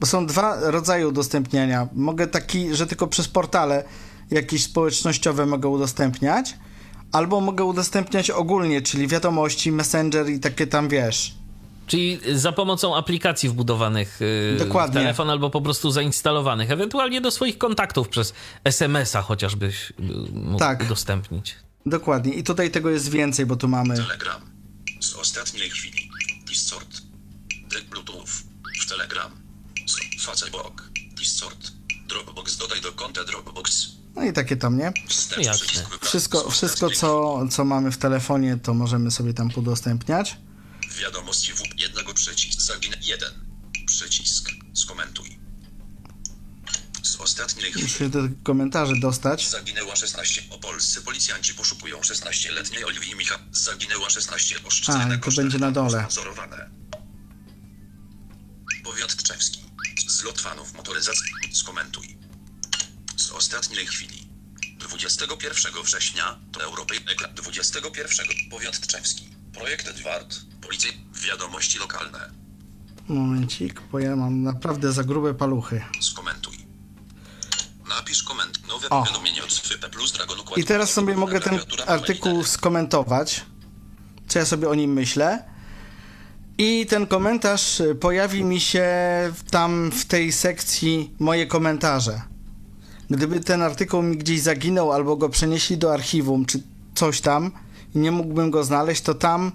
bo są dwa rodzaje udostępniania. Mogę taki, że tylko przez portale jakieś społecznościowe mogę udostępniać, albo mogę udostępniać ogólnie, czyli wiadomości, messenger i takie tam wiesz. Czyli za pomocą aplikacji wbudowanych yy, Dokładnie. w telefon albo po prostu zainstalowanych, ewentualnie do swoich kontaktów przez SMS-a chociażbyś yy, mógł Tak. udostępnić. Dokładnie. I tutaj tego jest więcej, bo tu mamy. Telegram. Z ostatniej chwili. Discord. Bluetooth. W Telegram. Z Facebook. Discord. Dropbox dodaj do konta Dropbox. No i takie tam, nie? Jasne. Wszystko, wszystko co, co mamy w telefonie, to możemy sobie tam udostępniać. Wiadomości w jednego przycisk. Zaginę jeden. Przycisk. Skomentuj. Z ostatniej chwili. Muszę te komentarze dostać. Zaginęła 16. Opolscy policjanci poszukują 16-letniej Oliwii Micha. Zaginęła 16. A, Oszczędne i to będzie na dole. Sponsorowane. Powiat Tczewski. Zlot fanów motoryzacji. Skomentuj. Z ostatniej chwili. 21 września to Europej Ekran 21 Powiat Tczewski. Projekt Edward. Policja. Wiadomości lokalne. Momencik, bo ja mam naprawdę za grube paluchy. Skomentuj. Napisz koment. Nowe O. powiadomienie od plus Dragon Układ I teraz sobie mogę ten artykuł skomentować, co ja sobie o nim myślę. I ten komentarz pojawi mi się tam w tej sekcji moje komentarze. Gdyby ten artykuł mi gdzieś zaginął albo go przenieśli do archiwum czy coś tam i nie mógłbym go znaleźć, to tam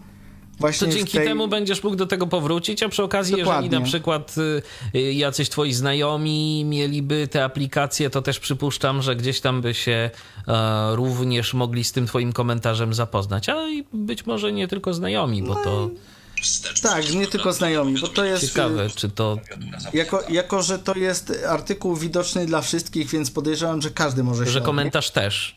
właśnie To dzięki tej... temu będziesz mógł do tego powrócić, a przy okazji, Dokładnie. jeżeli na przykład y, y, jacyś twoi znajomi mieliby te aplikacje, to też przypuszczam, że gdzieś tam by się e, również mogli z tym twoim komentarzem zapoznać. A i być może nie tylko znajomi, bo to Wstecz Tak, nie tylko znajomi, bo to jest... y, ciekawe, czy to Jako, jako, że to jest artykuł widoczny dla wszystkich, więc podejrzewam, że każdy może się że komentarz też.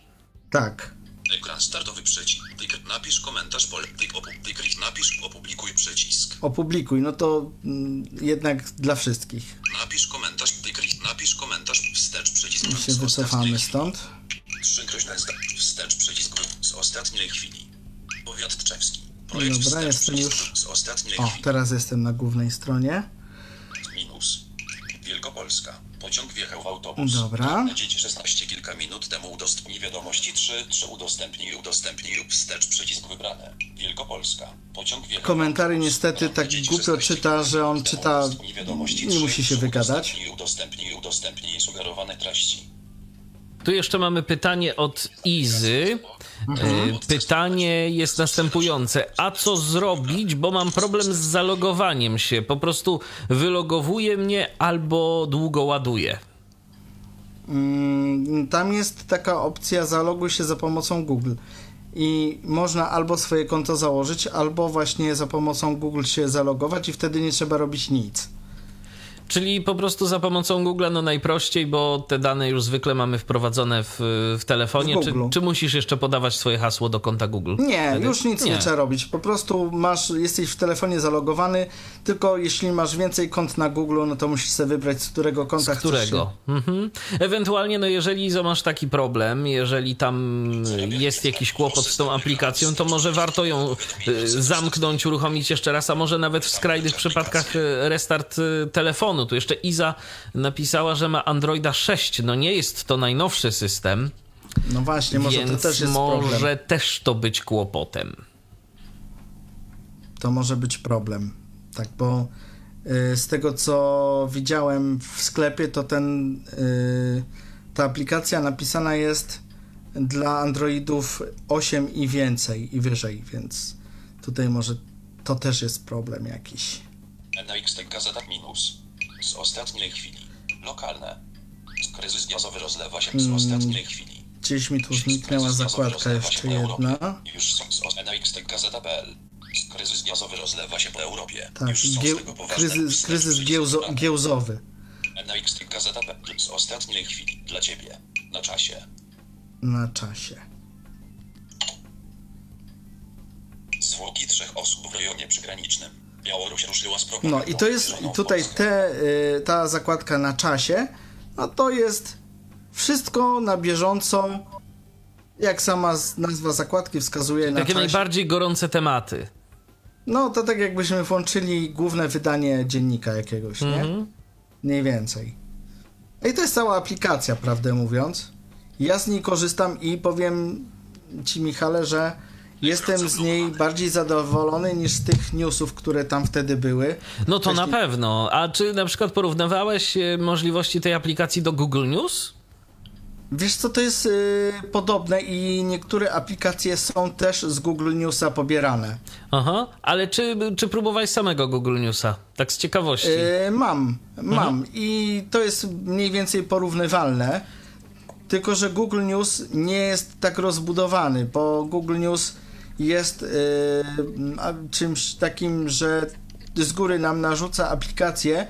Tak. Ekran startowy przycisk. Tyk, napisz komentarz pole. Tyk, opu, tyk, napisz opublikuj przycisk. Opublikuj, no to mm, jednak dla wszystkich. Napisz komentarz. Tyk, napisz komentarz. Wstecz przycisk. I się wycofamy stąd. Trzykrośne. Wstecz przycisk. Z ostatniej chwili. Powiat Tczewski. Projekt Dobra, wstecz jestem już- Z ostatniej O, chwili. teraz jestem na głównej stronie. Minus. Wielkopolska. Pociąg wjechał w autobus. Dobra. Dzieci 16 kilka minut temu udostępnij wiadomości 3, 3 udostępnij, udostępnij lub wstecz przycisk wybrane. Wielkopolska. Pociąg wjechał Komentary niestety tak głupio 16 czyta, że on czyta- nie 3, musi się 3 wygadać. Udostępnij, udostępnij, udostępnij sugerowane treści. Tu jeszcze mamy pytanie od Izy. Mhm. E, Pytanie jest następujące. A co zrobić, bo mam problem z zalogowaniem się? Po prostu wylogowuje mnie albo długo ładuje. Mm, Tam jest taka opcja zaloguj się za pomocą Google. I można albo swoje konto założyć, albo właśnie za pomocą Google się zalogować i wtedy nie trzeba robić nic. Czyli po prostu za pomocą Google no najprościej, bo te dane już zwykle mamy wprowadzone w, w telefonie. W czy, czy musisz jeszcze podawać swoje hasło do konta Google? Nie, Wtedy? już nic nie. trzeba robić. Po prostu masz, jesteś w telefonie zalogowany, tylko jeśli masz więcej kont na Google, no to musisz sobie wybrać, z którego konta Z chcesz którego? Mhm. Ewentualnie, no jeżeli masz taki problem, jeżeli tam jest jakiś kłopot z tą aplikacją, to może warto ją y, zamknąć, uruchomić jeszcze raz, a może nawet w skrajnych przypadkach y, restart y, telefonu. Tu jeszcze Iza napisała, że ma Androida 6. No nie jest to najnowszy system. No właśnie, może więc to też jest może problem. też to być kłopotem. To może być problem. Tak, bo y, z tego co widziałem w sklepie, to ten y, ta aplikacja napisana jest dla Androidów 8 i więcej i wyżej, więc tutaj może to też jest problem jakiś. NXT Gazeta Minus. Z ostatniej chwili. Lokalne. Kryzys gazowy rozlewa się z Mm. ostatniej chwili. Gdzieś mi tu zniknęła zakładka jeszcze jedna. Już są z Gazeta.pl. Kryzys gazowy rozlewa się po Europie. Tak, Już są z gieł, kryzys, kryzys giełzo, giełzowy. Gazeta.pl z ostatniej chwili dla ciebie. Na czasie. Na czasie. Zwłoki trzech osób w rejonie przygranicznym. Białoruś ruszyła z. No i to jest w tutaj te, y, ta zakładka na czasie, no to jest wszystko na bieżąco, jak sama nazwa zakładki wskazuje na Takie czasie. najbardziej gorące tematy. No to tak jakbyśmy włączyli główne wydanie dziennika jakiegoś, nie? Mhm. Mniej więcej. I to jest cała aplikacja, prawdę mówiąc. Ja z niej korzystam i powiem ci, Michale, że jestem z niej bardziej zadowolony niż z tych newsów, które tam wtedy były. No to na Wcześniej- pewno. A czy na przykład porównywałeś e, możliwości tej aplikacji do Google News? Wiesz co, to jest y, podobne i niektóre aplikacje są też z Google Newsa pobierane. Aha, ale czy, czy próbowałeś samego Google Newsa? Tak z ciekawości. Mam, mam i to jest mniej więcej porównywalne, tylko że Google News nie jest tak rozbudowany, bo Google News jest y, a, czymś takim, że z góry nam narzuca aplikacje,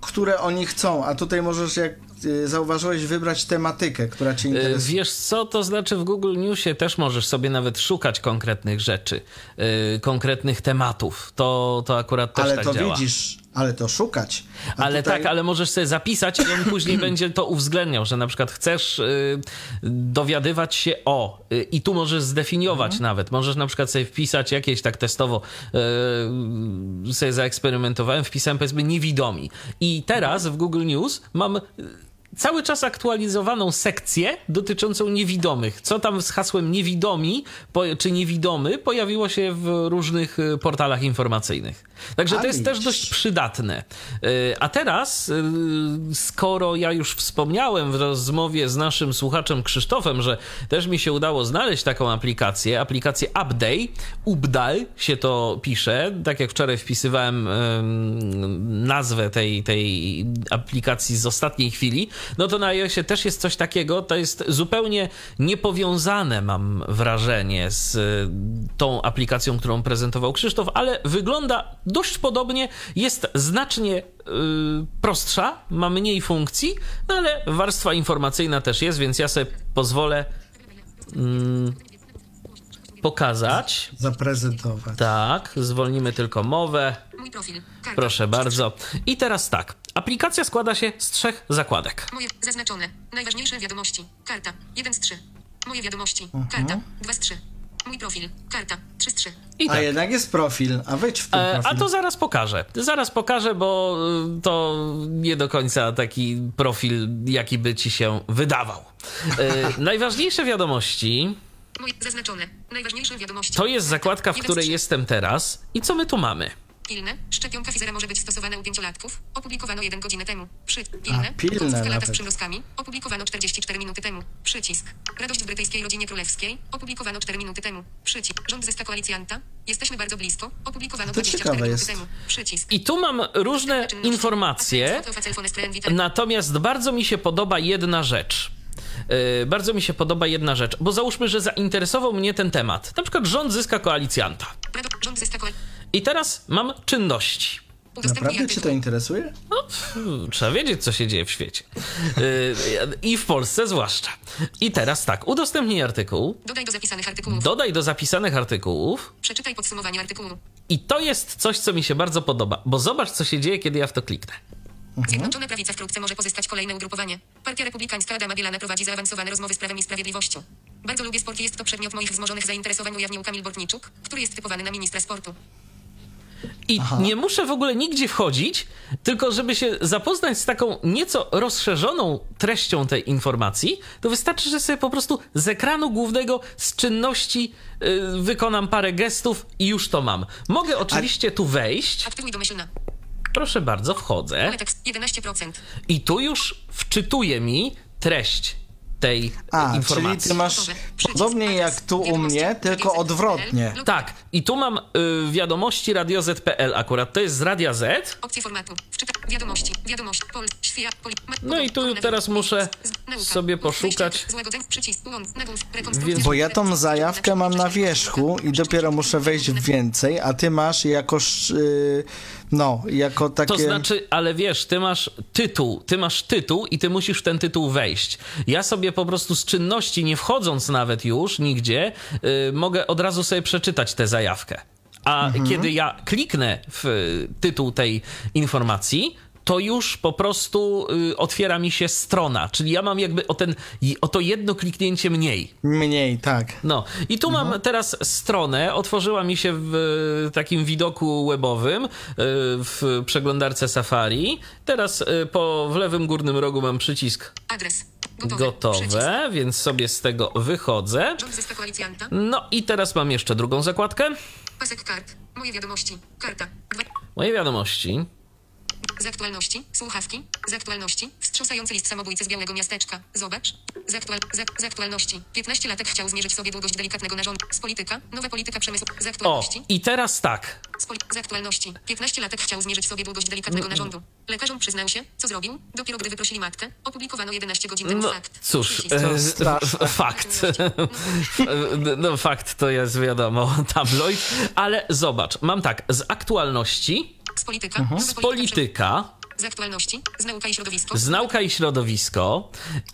które oni chcą, a tutaj możesz, jak y, zauważyłeś, wybrać tematykę, która cię E, interesuje. Wiesz co, to znaczy w Google Newsie też możesz sobie nawet szukać konkretnych rzeczy, e, konkretnych tematów. To, to akurat też Ale tak to działa. widzisz, ale to szukać. A Ale tutaj- tak, ale możesz sobie zapisać i on później będzie to uwzględniał, że na przykład chcesz y, dowiadywać się o y, i tu możesz zdefiniować Mhm. nawet. Możesz na przykład sobie wpisać jakieś tak testowo y, sobie zaeksperymentowałem, wpisałem powiedzmy niewidomi. I teraz w Google News mam cały czas aktualizowaną sekcję dotyczącą niewidomych. Co tam z hasłem niewidomi czy niewidomy pojawiło się w różnych y, portalach informacyjnych. Także to jest też dość przydatne. Y, A teraz, y, skoro ja już wspomniałem w rozmowie z naszym słuchaczem Krzysztofem, że też mi się udało znaleźć taką aplikację, aplikację Upday, Ubdal się to pisze, tak jak wczoraj wpisywałem nazwę tej, tej aplikacji z ostatniej chwili, no to na iOSie też jest coś takiego, to jest zupełnie niepowiązane, mam wrażenie, z y, tą aplikacją, którą prezentował Krzysztof, ale wygląda dość podobnie, jest znacznie y, prostsza, ma mniej funkcji, no ale warstwa informacyjna też jest, więc ja sobie pozwolę mm, pokazać. Zaprezentować. Tak, zwolnimy tylko mowę. Mój profil. Karta. Proszę bardzo. I teraz tak. Aplikacja składa się z trzech zakładek. Moje zaznaczone. Najważniejsze wiadomości. Karta. 1 z 3. Moje wiadomości. Karta. 2 z 3. Mój profil. Karta. 3 z 3. I A tak. jednak jest profil, a wejdź w ten E, profil. A to zaraz pokażę. Zaraz pokażę, bo y, to nie do końca taki profil, jaki by ci się wydawał. E, Najważniejsze wiadomości Moje zaznaczone. Najważniejsze wiadomości. to jest zakładka, w której jestem teraz. I co my tu mamy? Pilne. Szczepionka Pfizera może być stosowana u pięciolatków. Opublikowano 1 godzinę temu. Przy. Pilne. A, pilne Połówka lata z przymrozkami. Opublikowano 44 minuty temu. Przycisk. Radość w brytyjskiej rodzinie królewskiej. Opublikowano 4 minuty temu. Przycisk. Rząd zyska koalicjanta. Jesteśmy bardzo blisko. Opublikowano To 24 ciekawe minuty temu. Przycisk. I tu mam różne informacje. Natomiast bardzo mi się podoba jedna rzecz. Yy, bardzo mi się podoba jedna rzecz, bo załóżmy, że zainteresował mnie ten temat. Na przykład rząd zyska koalicjanta. Rząd zyska koalicjanta. I teraz mam czynności. Naprawdę cię to interesuje? No, trzeba wiedzieć, co się dzieje w świecie. Yy, I w Polsce zwłaszcza. I teraz tak, udostępnij artykuł, Dodaj do zapisanych artykułów. dodaj do zapisanych artykułów. Przeczytaj podsumowanie artykułu. I to jest coś, co mi się bardzo podoba, bo zobacz, co się dzieje, kiedy ja w to kliknę. Zjednoczona Prawica wkrótce może pozyskać kolejne ugrupowanie. Partia Republikańska Adama Bielana prowadzi zaawansowane rozmowy z Prawem i Sprawiedliwością. Bardzo lubię sport i jest to przedmiot moich wzmożonych zainteresowań, ujawnił Kamil Bortniczuk, który jest typowany na ministra sportu. I nie muszę w ogóle nigdzie wchodzić, tylko żeby się zapoznać z taką nieco rozszerzoną treścią tej informacji, to wystarczy, że sobie po prostu z ekranu głównego z czynności y, wykonam parę gestów i już to mam. Mogę oczywiście tu wejść. Aktywuj domyślna. Proszę bardzo, wchodzę. Ale tekst 11%. I tu już wczytuje mi treść tej A, informacji. czyli ty masz podobnie jak tu u mnie, tylko odwrotnie. Tak, i tu mam y, wiadomości Radio Z.pl akurat, to jest z Radia Z. Opcje formatu. Wiadomości. Wiadomość. Pol. Świat. Poli. ma- No i tu teraz muszę sobie poszukać. Bo ja tą zajawkę mam na wierzchu i dopiero muszę wejść w więcej, a ty masz jako, sz- y, no, jako takie... To znaczy, ale wiesz, ty masz tytuł, ty masz tytuł i ty musisz w ten tytuł wejść. Ja sobie po prostu z czynności, nie wchodząc nawet już nigdzie, y, mogę od razu sobie przeczytać tę zajawkę. A Mhm. kiedy ja kliknę w tytuł tej informacji, to już po prostu y, otwiera mi się strona, czyli ja mam jakby o, ten, o to jedno kliknięcie mniej. Mniej, tak. No i tu mam teraz stronę, otworzyła mi się w e, takim widoku webowym e, w przeglądarce Safari. Teraz po w lewym górnym rogu mam przycisk Adres. Gotowe. Przycisk. gotowe, więc sobie z tego wychodzę. No i teraz mam jeszcze drugą zakładkę. Pasek kart. Moje wiadomości. Karta. Moje wiadomości. Z aktualności. Słuchawki. Z aktualności. Wstrząsający list samobójcy z białego miasteczka. Zobacz. Z, aktual, z, z aktualności. 15 latek chciał zmierzyć sobie długość delikatnego narządu. Z polityka. Nowa polityka przemysłu. Z O, aktualności. i teraz tak. Z, poli- z aktualności. 15 latek chciał zmierzyć sobie długość delikatnego narządu. Lekarzom przyznał się, co zrobił. Dopiero gdy wyprosili matkę, opublikowano 11 godzin temu No fakt. cóż, e, fakt. No fakt to jest wiadomo, tabloid, ale zobacz, mam tak, z aktualności, Z polityka. Nowa z polityka Z aktualności. Z nauka i środowisko. z nauka i środowisko.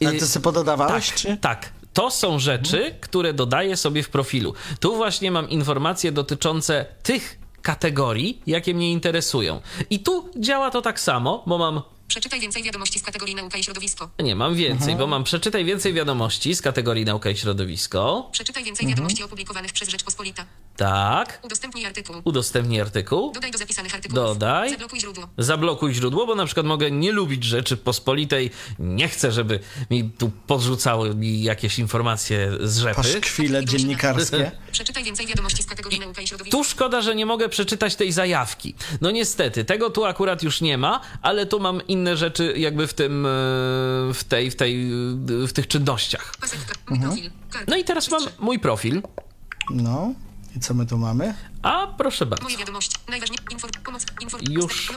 A ty sobie pododawałeś, tak, czy? tak. To są rzeczy, które dodaję sobie w profilu. Tu właśnie mam informacje dotyczące tych kategorii, jakie mnie interesują. I tu działa to tak samo, bo mam Przeczytaj więcej wiadomości z kategorii nauka i środowisko. nie, mam więcej, bo mam przeczytaj więcej wiadomości z kategorii nauka i środowisko. Przeczytaj więcej wiadomości opublikowanych przez Rzeczpospolita. Tak. Udostępnij artykuł. Udostępnij artykuł. Dodaj do zapisanych artykułów. Dodaj. Zablokuj źródło. Zablokuj źródło, bo na przykład mogę nie lubić rzeczy pospolitej. Nie chcę, żeby mi tu podrzucały mi jakieś informacje z rzepy. Paszkwile dziennikarskie. Przeczytaj więcej wiadomości z kategorii nauka i środowisko. Tu szkoda, że nie mogę przeczytać tej zajawki. No niestety, tego tu akurat już nie ma, ale tu mam inne rzeczy jakby w tym, e, w tej, w tej, w tych czynnościach. Pasek, mój profil. Karta. No i teraz mam mój profil. No. I co my tu mamy? A proszę bardzo. Moje wiadomości. Najważniejsze. Inform. Pomoc. Inform. Już.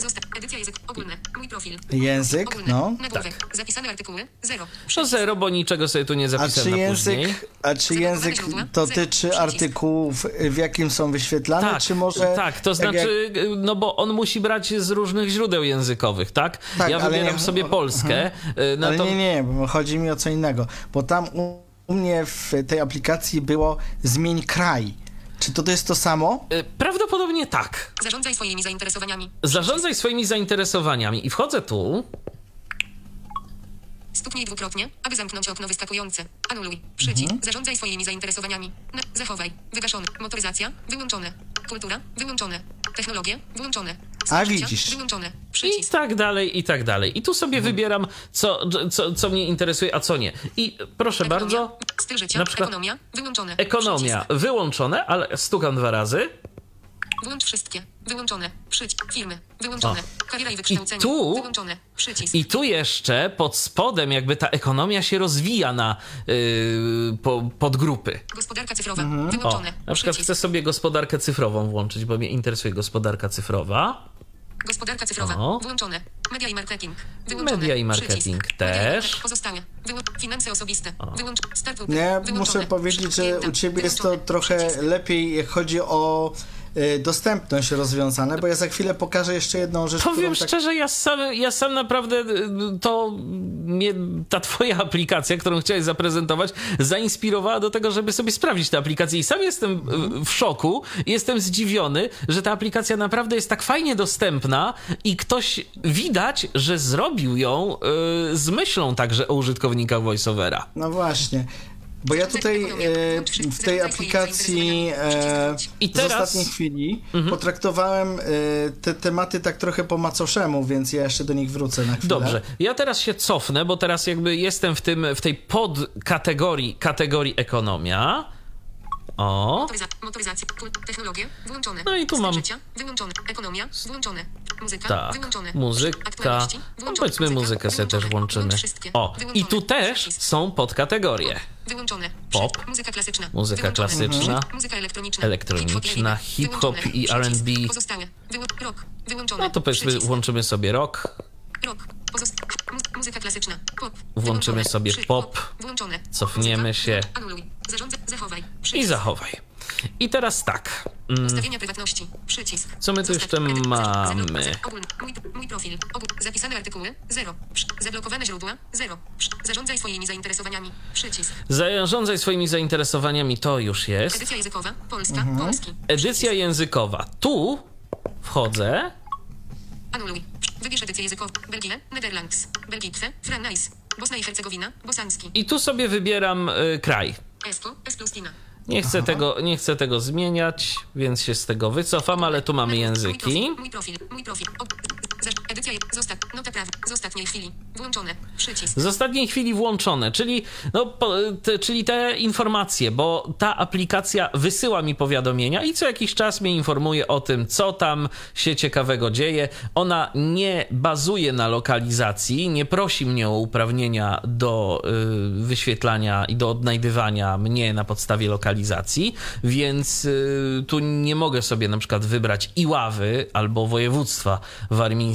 Zostaw. Edycja język. Ogólne. Mój profil. Język, Ogólne. no. Nagłówek. Zapisane artykuły. Zero. No zero, bo niczego sobie tu nie A zapisałem czy na później. język, a czy język dotyczy artykułów, w jakim są wyświetlane, Tak, czy może... tak, to jak- znaczy, no bo on musi brać z różnych źródeł językowych, tak? Tak, ja wybieram nie- sobie Polskę. y, No Ale to, nie, nie, bo chodzi mi o co innego. Bo tam u, u mnie w tej aplikacji było zmień kraj. Czy to, to jest to samo? y, Prawdopodobnie tak. Zarządzaj swoimi zainteresowaniami. Zarządzaj swoimi zainteresowaniami i wchodzę tu. Stuknij dwukrotnie, aby zamknąć okno wyskakujące. Anuluj. Przycisk. Mhm. Zarządzaj swoimi zainteresowaniami. Na, zachowaj. Wygaszone. Motoryzacja. Wyłączone. Kultura. Wyłączone. Technologie. Włączone. A widzisz. I Przycisk. tak dalej, i tak dalej. I tu sobie Mhm. wybieram, co, co, co mnie interesuje, a co nie. I proszę Ekonomia, bardzo, Styl życia. na przykład Ekonomia. Wyłączone. ekonomia wyłączone, ale stukam dwa razy. Przycisk. Włącz wszystkie. Wyłączone. Przycisk. Firmy. Wyłączone. Kariera i wykształcenie. tu- Wyłączone. Przycisk. I tu jeszcze pod spodem jakby ta ekonomia się rozwija na yy, po, podgrupy. Gospodarka cyfrowa. O, Wyłączone. na przykład Przycisk. chcę sobie gospodarkę cyfrową włączyć, bo mnie interesuje gospodarka cyfrowa. Gospodarka cyfrowa. O. Włączone. Media i marketing. Wyłączone. Media i marketing Przycisk. też. Pozostałe. Wyłą- finanse osobiste. Wyłącz. Start. Nie, Wyłączone. muszę powiedzieć, że u ciebie jest to Wyłączone. trochę Przycisk. lepiej, jak chodzi o dostępność rozwiązane, bo ja za chwilę pokażę jeszcze jedną rzecz, Powiem tak... szczerze, ja sam, ja sam naprawdę y, to mnie, ta twoja aplikacja, którą chciałeś zaprezentować, zainspirowała do tego, żeby sobie sprawdzić tę aplikację. I sam jestem y, w szoku, jestem zdziwiony, że ta aplikacja naprawdę jest tak fajnie dostępna i ktoś widać, że zrobił ją y, z myślą także o użytkownikach VoiceOvera. No właśnie. Bo ja tutaj e, w tej aplikacji e, I z teraz- Mhm. ostatniej chwili potraktowałem e, te tematy tak trochę po macoszemu, więc ja jeszcze do nich wrócę na chwilę. Dobrze, ja teraz się cofnę, bo teraz jakby jestem w, tym, w tej podkategorii kategorii ekonomia. O, Motoryza- motoryzacja. Technologie. Włączone. No i tu mam- Życia. Wyłączone. Ekonomia. Włączone. Muzyka. Tak, Wyłączone. muzyka. No powiedzmy muzykę sobie też włączymy. O, i tu też są podkategorie. Wyłączone. Pop. Muzyka klasyczna. Muzyka klasyczna. Muzyka elektroniczna. Elektroniczna, Hip-hop i. R&B. No to powiedzmy włączymy sobie rock, Rock. Muzyka klasyczna. Pop. Włączymy sobie pop. Cofniemy się. I zachowaj. I teraz tak. Mm, Ustawienia prywatności. Przycisk. Co my tu jeszcze mamy? Mój, profil. Zapisane artykuły. 0. Zablokowane źródła. 0. Zarządzaj swoimi zainteresowaniami. Przycisk. Zarządzaj swoimi zainteresowaniami, to już jest. Edycja językowa. Polska. Polski. Edycja językowa. Tu wchodzę. Anuluj. Wybierz edycję językową. Belgię. Netherlands. Belgitwe. Frannice. Bosna i Hercegowina. Bosanski. I tu sobie wybieram y, kraj. Esko. Esplustina. Nie chcę, tego, nie chcę tego zmieniać, więc się z tego wycofam, ale tu mamy Mój języki. profil. Mój profil. Mój profil. Edycja. je- Zostaw. Nota praw. Z ostatniej chwili. Włączone. Przycisk. Z ostatniej chwili włączone, czyli, no, po, te, czyli te informacje, bo ta aplikacja wysyła mi powiadomienia i co jakiś czas mnie informuje o tym, co tam się ciekawego dzieje. Ona nie bazuje na lokalizacji, nie prosi mnie o uprawnienia do y, wyświetlania i do odnajdywania mnie na podstawie lokalizacji, więc y, tu nie mogę sobie na przykład wybrać Iławy albo województwa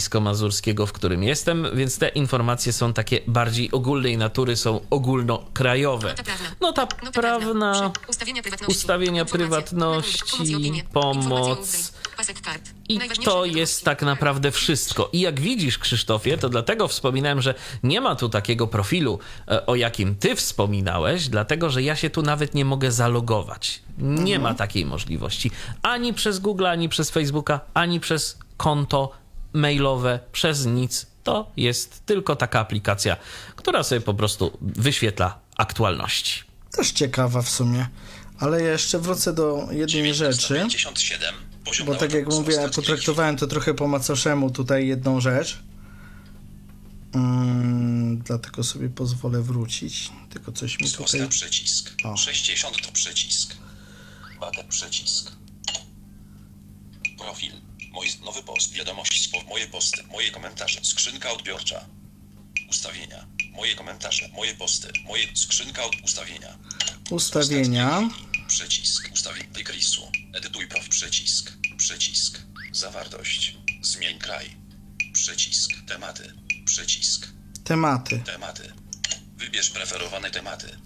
warmińsko-mazurskiego, w którym jestem, więc te informacje są takie bardziej ogólnej natury, są ogólnokrajowe. Nota prawna. Nota Nota prawna Ustawienia prywatności. Pomoc i to jest tak naprawdę wszystko. I jak widzisz, Krzysztofie, to dlatego wspominałem, że nie ma tu takiego profilu, e, o jakim ty wspominałeś, dlatego że ja się tu nawet nie mogę zalogować. Nie ma takiej możliwości. Ani przez Google, ani przez Facebooka, ani przez konto mailowe, przez nic. To jest tylko taka aplikacja, która sobie po prostu wyświetla aktualności. Też ciekawa w sumie. Ale ja jeszcze wrócę do jednej rzeczy. 57. Poziom Bo tak jak mówię, potraktowałem to trochę po macoszemu tutaj jedną rzecz. Mm, dlatego sobie pozwolę wrócić. Tylko coś mi tutaj... Przycisk. O. 60 to przycisk. Bater przycisk. Profil. Mój nowy post. Wiadomości. Spo, moje posty. Moje komentarze. Skrzynka odbiorcza. Ustawienia. Moje komentarze. Moje posty. Moje skrzynka od ustawienia. Ustawienia. Przycisk. Ustawień. Wykrisło. Edytuj prof. Przycisk. Przycisk. Zawartość. Zmień kraj. Przycisk. Tematy. Przycisk. Tematy. Tematy. Wybierz preferowane tematy.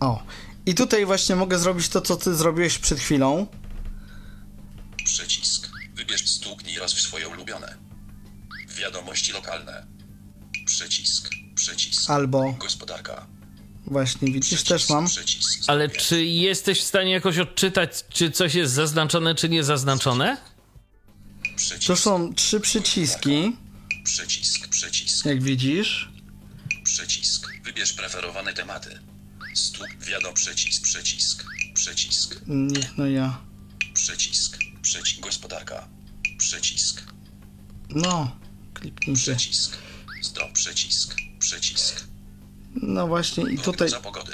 O. I tutaj właśnie mogę zrobić to, co ty zrobiłeś przed chwilą. Przycisk. Wybierz w swoje ulubione. Wiadomości lokalne. Przycisk. Przycisk. Albo Gospodarka. właśnie, widzisz, Przycisk. też mam. Przycisk. Ale czy jesteś w stanie jakoś odczytać, czy coś jest zaznaczone, czy nie zaznaczone? Przycisk. To są trzy przyciski, Przycisk. Przycisk. jak widzisz. Przycisk. Wybierz preferowane tematy. Stuk. Wiadom. Przycisk. Przycisk. Przycisk. Niech no ja. Przycisk. Przycisk. Gospodarka. Przycisk. No, kliknijcie. Przycisk. Zdrow. Przycisk. Przycisk. No właśnie i tutaj... Za pogody.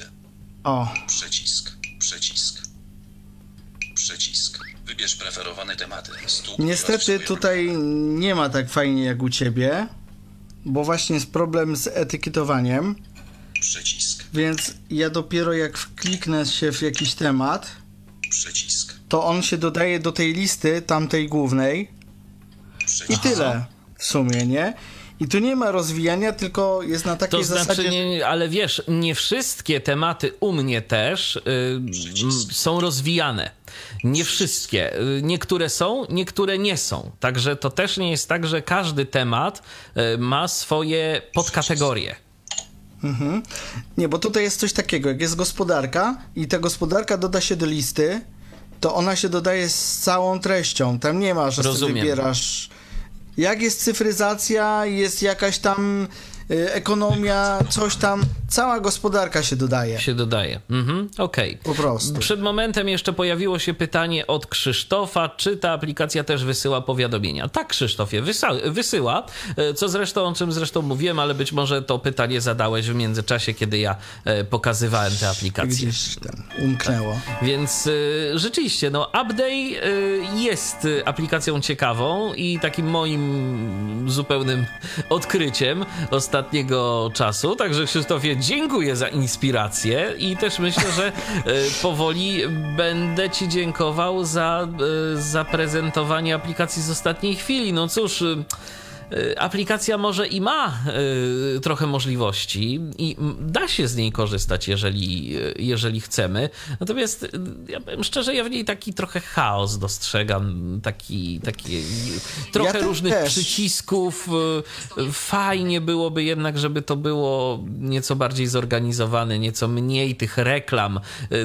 O, Przycisk. Przycisk. Przycisk. Wybierz preferowane tematy. Niestety tutaj nie ma tak fajnie jak u ciebie, bo właśnie jest problem z etykietowaniem, Przycisk. więc ja dopiero jak kliknę się w jakiś temat, Przycisk. to on się dodaje do tej listy tamtej głównej i tyle w sumie, nie? I tu nie ma rozwijania, tylko jest na takiej To znaczy, zasadzie... nie, ale wiesz, nie wszystkie tematy u mnie też y, są rozwijane. Nie wszystkie. Y, Niektóre są, niektóre nie są. Także to też nie jest tak, że każdy temat y, ma swoje podkategorie. Nie, bo tutaj jest coś takiego, jak jest gospodarka i ta gospodarka doda się do listy, to ona się dodaje z całą treścią. Tam nie ma, że sobie Rozumiem. wybierasz. Jak jest cyfryzacja, jest jakaś tam ekonomia, coś tam, cała gospodarka się dodaje. Się dodaje. Mhm, okej. Po prostu. Przed momentem jeszcze pojawiło się pytanie od Krzysztofa, czy ta aplikacja też wysyła powiadomienia. Tak, Krzysztofie, wysyła, e, co zresztą, o czym zresztą mówiłem, ale być może to pytanie zadałeś w międzyczasie, kiedy ja e, pokazywałem tę aplikację. Gdzieś ten umknęło. Więc y, rzeczywiście, no, Update y, jest y, aplikacją ciekawą i takim moim zupełnym odkryciem ostatniego czasu. Także Krzysztofie, dziękuję za inspirację i też myślę, że y, powoli będę Ci dziękował za y, zaprezentowanie aplikacji z ostatniej chwili. No cóż. Y, Aplikacja może i ma y, trochę możliwości i da się z niej korzystać, jeżeli, y, jeżeli chcemy. Natomiast ja powiem szczerze, ja w niej taki trochę chaos dostrzegam, taki, taki trochę też różnych też. przycisków. Fajnie byłoby jednak, żeby to było nieco bardziej zorganizowane, nieco mniej tych reklam.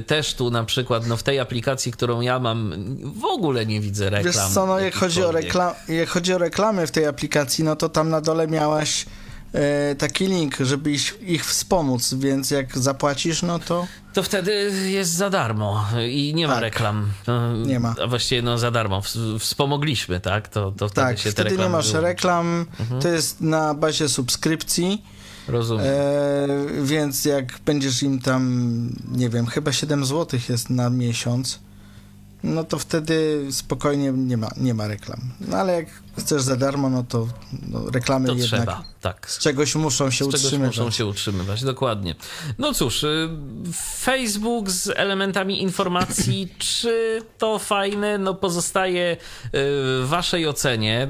Też tu na przykład no, w tej aplikacji, którą ja mam, w ogóle nie widzę reklam. Wiesz co, no jak chodzi, o jakichkolwiek. rekla- jak chodzi o reklamy w tej aplikacji, no to tam na dole miałeś e, taki link, żeby ich, ich wspomóc, więc jak zapłacisz, no to To wtedy jest za darmo i nie ma Tak. reklam. No, Nie ma. A właściwie no za darmo. Wspomogliśmy, tak? To, to wtedy tak, się te wtedy nie reklamy masz wyłączy. reklam, to jest na bazie subskrypcji, Rozumiem. e, więc jak będziesz im tam, nie wiem, chyba 7 zł jest na miesiąc, no to wtedy spokojnie nie ma, nie ma reklam. No ale jak chcesz za darmo, no to no, reklamy to jednak trzeba, tak. z czegoś muszą się Z czegoś utrzymywać. muszą się utrzymywać, dokładnie. No cóż, y, Facebook z elementami informacji, czy to fajne? No pozostaje y, w waszej ocenie.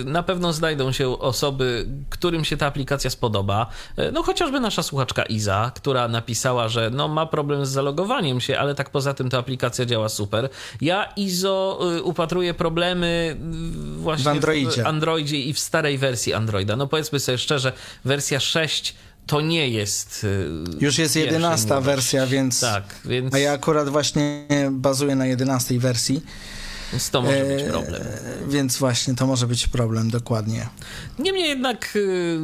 Y, Na pewno znajdą się osoby, którym się ta aplikacja spodoba. No chociażby nasza słuchaczka Iza, która napisała, że no ma problem z zalogowaniem się, ale tak poza tym ta aplikacja działa super. Ja Izo upatruję problemy właśnie Androidzie. w Androidzie i w starej wersji Androida. No powiedzmy sobie szczerze, wersja 6 to nie jest. y, Już jest pierwszej 11 młodości. wersja, więc. Tak, więc, A ja akurat właśnie bazuję na 11 wersji. Więc to może być e, problem. Więc właśnie to może być problem, dokładnie. Niemniej jednak y,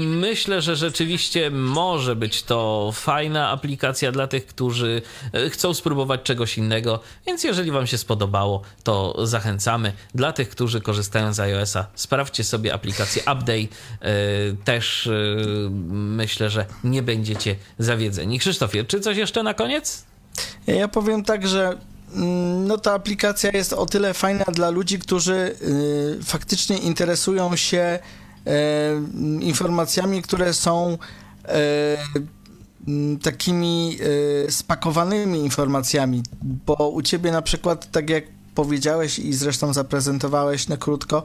myślę, że rzeczywiście może być to fajna aplikacja dla tych, którzy y, chcą spróbować czegoś innego, więc jeżeli Wam się spodobało, to zachęcamy. Dla tych, którzy korzystają z iOS-a, sprawdźcie sobie aplikację Update. Y, Też myślę, że nie będziecie zawiedzeni. Krzysztofie, czy coś jeszcze na koniec? Ja powiem tak, że no ta aplikacja jest o tyle fajna dla ludzi, którzy y, faktycznie interesują się e, informacjami, które są e, m, takimi spakowanymi informacjami, bo u ciebie na przykład, tak jak powiedziałeś i zresztą zaprezentowałeś na krótko,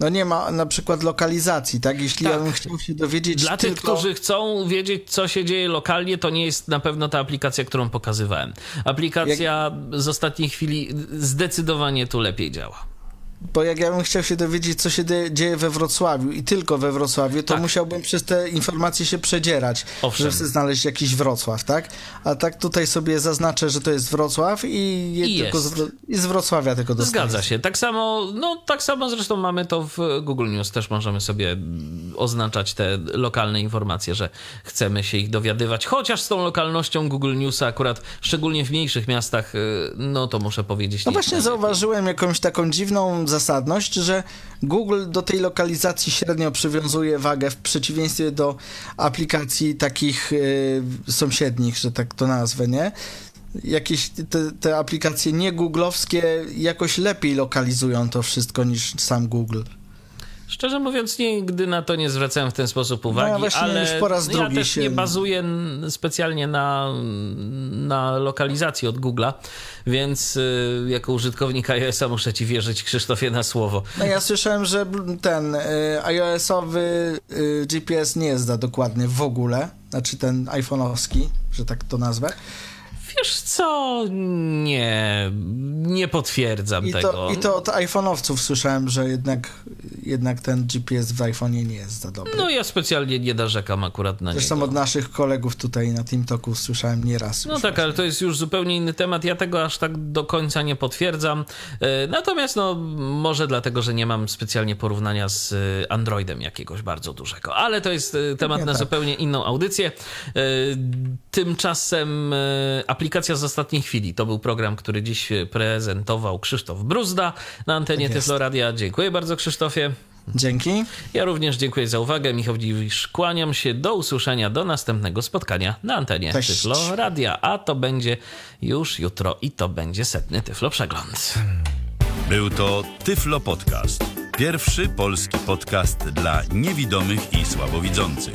no nie ma na przykład lokalizacji, tak? Jeśli ja Tak. bym chciał się dowiedzieć Dla tylko... tych, którzy chcą wiedzieć, co się dzieje lokalnie, to nie jest na pewno ta aplikacja, którą pokazywałem. Aplikacja z ostatniej chwili zdecydowanie tu lepiej działa. Bo jak ja bym chciał się dowiedzieć, co się dzieje we Wrocławiu i tylko we Wrocławiu, to Tak. musiałbym przez te informacje się przedzierać, Owszem. żeby znaleźć jakiś Wrocław, tak? A tak tutaj sobie zaznaczę, że to jest Wrocław i, je I tylko z, i z Wrocławia tylko dostaję. Zgadza się. Tak samo, no tak samo zresztą mamy to w Google News. Też możemy sobie oznaczać te lokalne informacje, że chcemy się ich dowiadywać. Chociaż z tą lokalnością Google Newsa akurat, szczególnie w mniejszych miastach, y, no to muszę powiedzieć. No nie właśnie zauważyłem jakąś taką dziwną zasadność, że Google do tej lokalizacji średnio przywiązuje wagę w przeciwieństwie do aplikacji takich y, sąsiednich, że tak to nazwę, nie? Jakieś te, te aplikacje nie googlowskie jakoś lepiej lokalizują to wszystko niż sam Google. Szczerze mówiąc, nigdy na to nie zwracałem w ten sposób uwagi, No, właśnie ale już po raz ja drugi też się- nie bazuję specjalnie na, na lokalizacji od Google'a, więc y, jako użytkownik iOS-a muszę ci wierzyć, Krzysztofie, na słowo. No ja słyszałem, że ten y, iOS-owy y, GPS nie zda dokładnie w ogóle, znaczy ten iPhone'owski, że tak to nazwę. Wiesz co? Nie, nie potwierdzam I tego. to, I to od iPhone'owców słyszałem, że jednak jednak ten GPS w iPhone'ie nie jest za dobry. No ja specjalnie nie narzekam akurat na Zresztą niego. od naszych kolegów tutaj na TeamTalku słyszałem nieraz. No tak, ale to jest już zupełnie inny temat. Ja tego aż tak do końca nie potwierdzam. E, Natomiast no może dlatego, że nie mam specjalnie porównania z e, Androidem jakiegoś bardzo dużego. Ale to jest e, temat Nie na tak. zupełnie inną audycję. Tymczasem aplikacja z ostatniej chwili. To był program, który dziś prezentował Krzysztof Bruzda na antenie Tak. Tyfloradia. Dziękuję bardzo Krzysztofie. Dzięki. Ja również dziękuję za uwagę. Michał Dziwisz, kłaniam się. Do usłyszenia, do następnego spotkania na antenie Cześć. Tyflo Radia. A to będzie już jutro i to będzie setny Tyflo Przegląd. Był to Tyflo Podcast. Pierwszy polski podcast dla niewidomych i słabowidzących.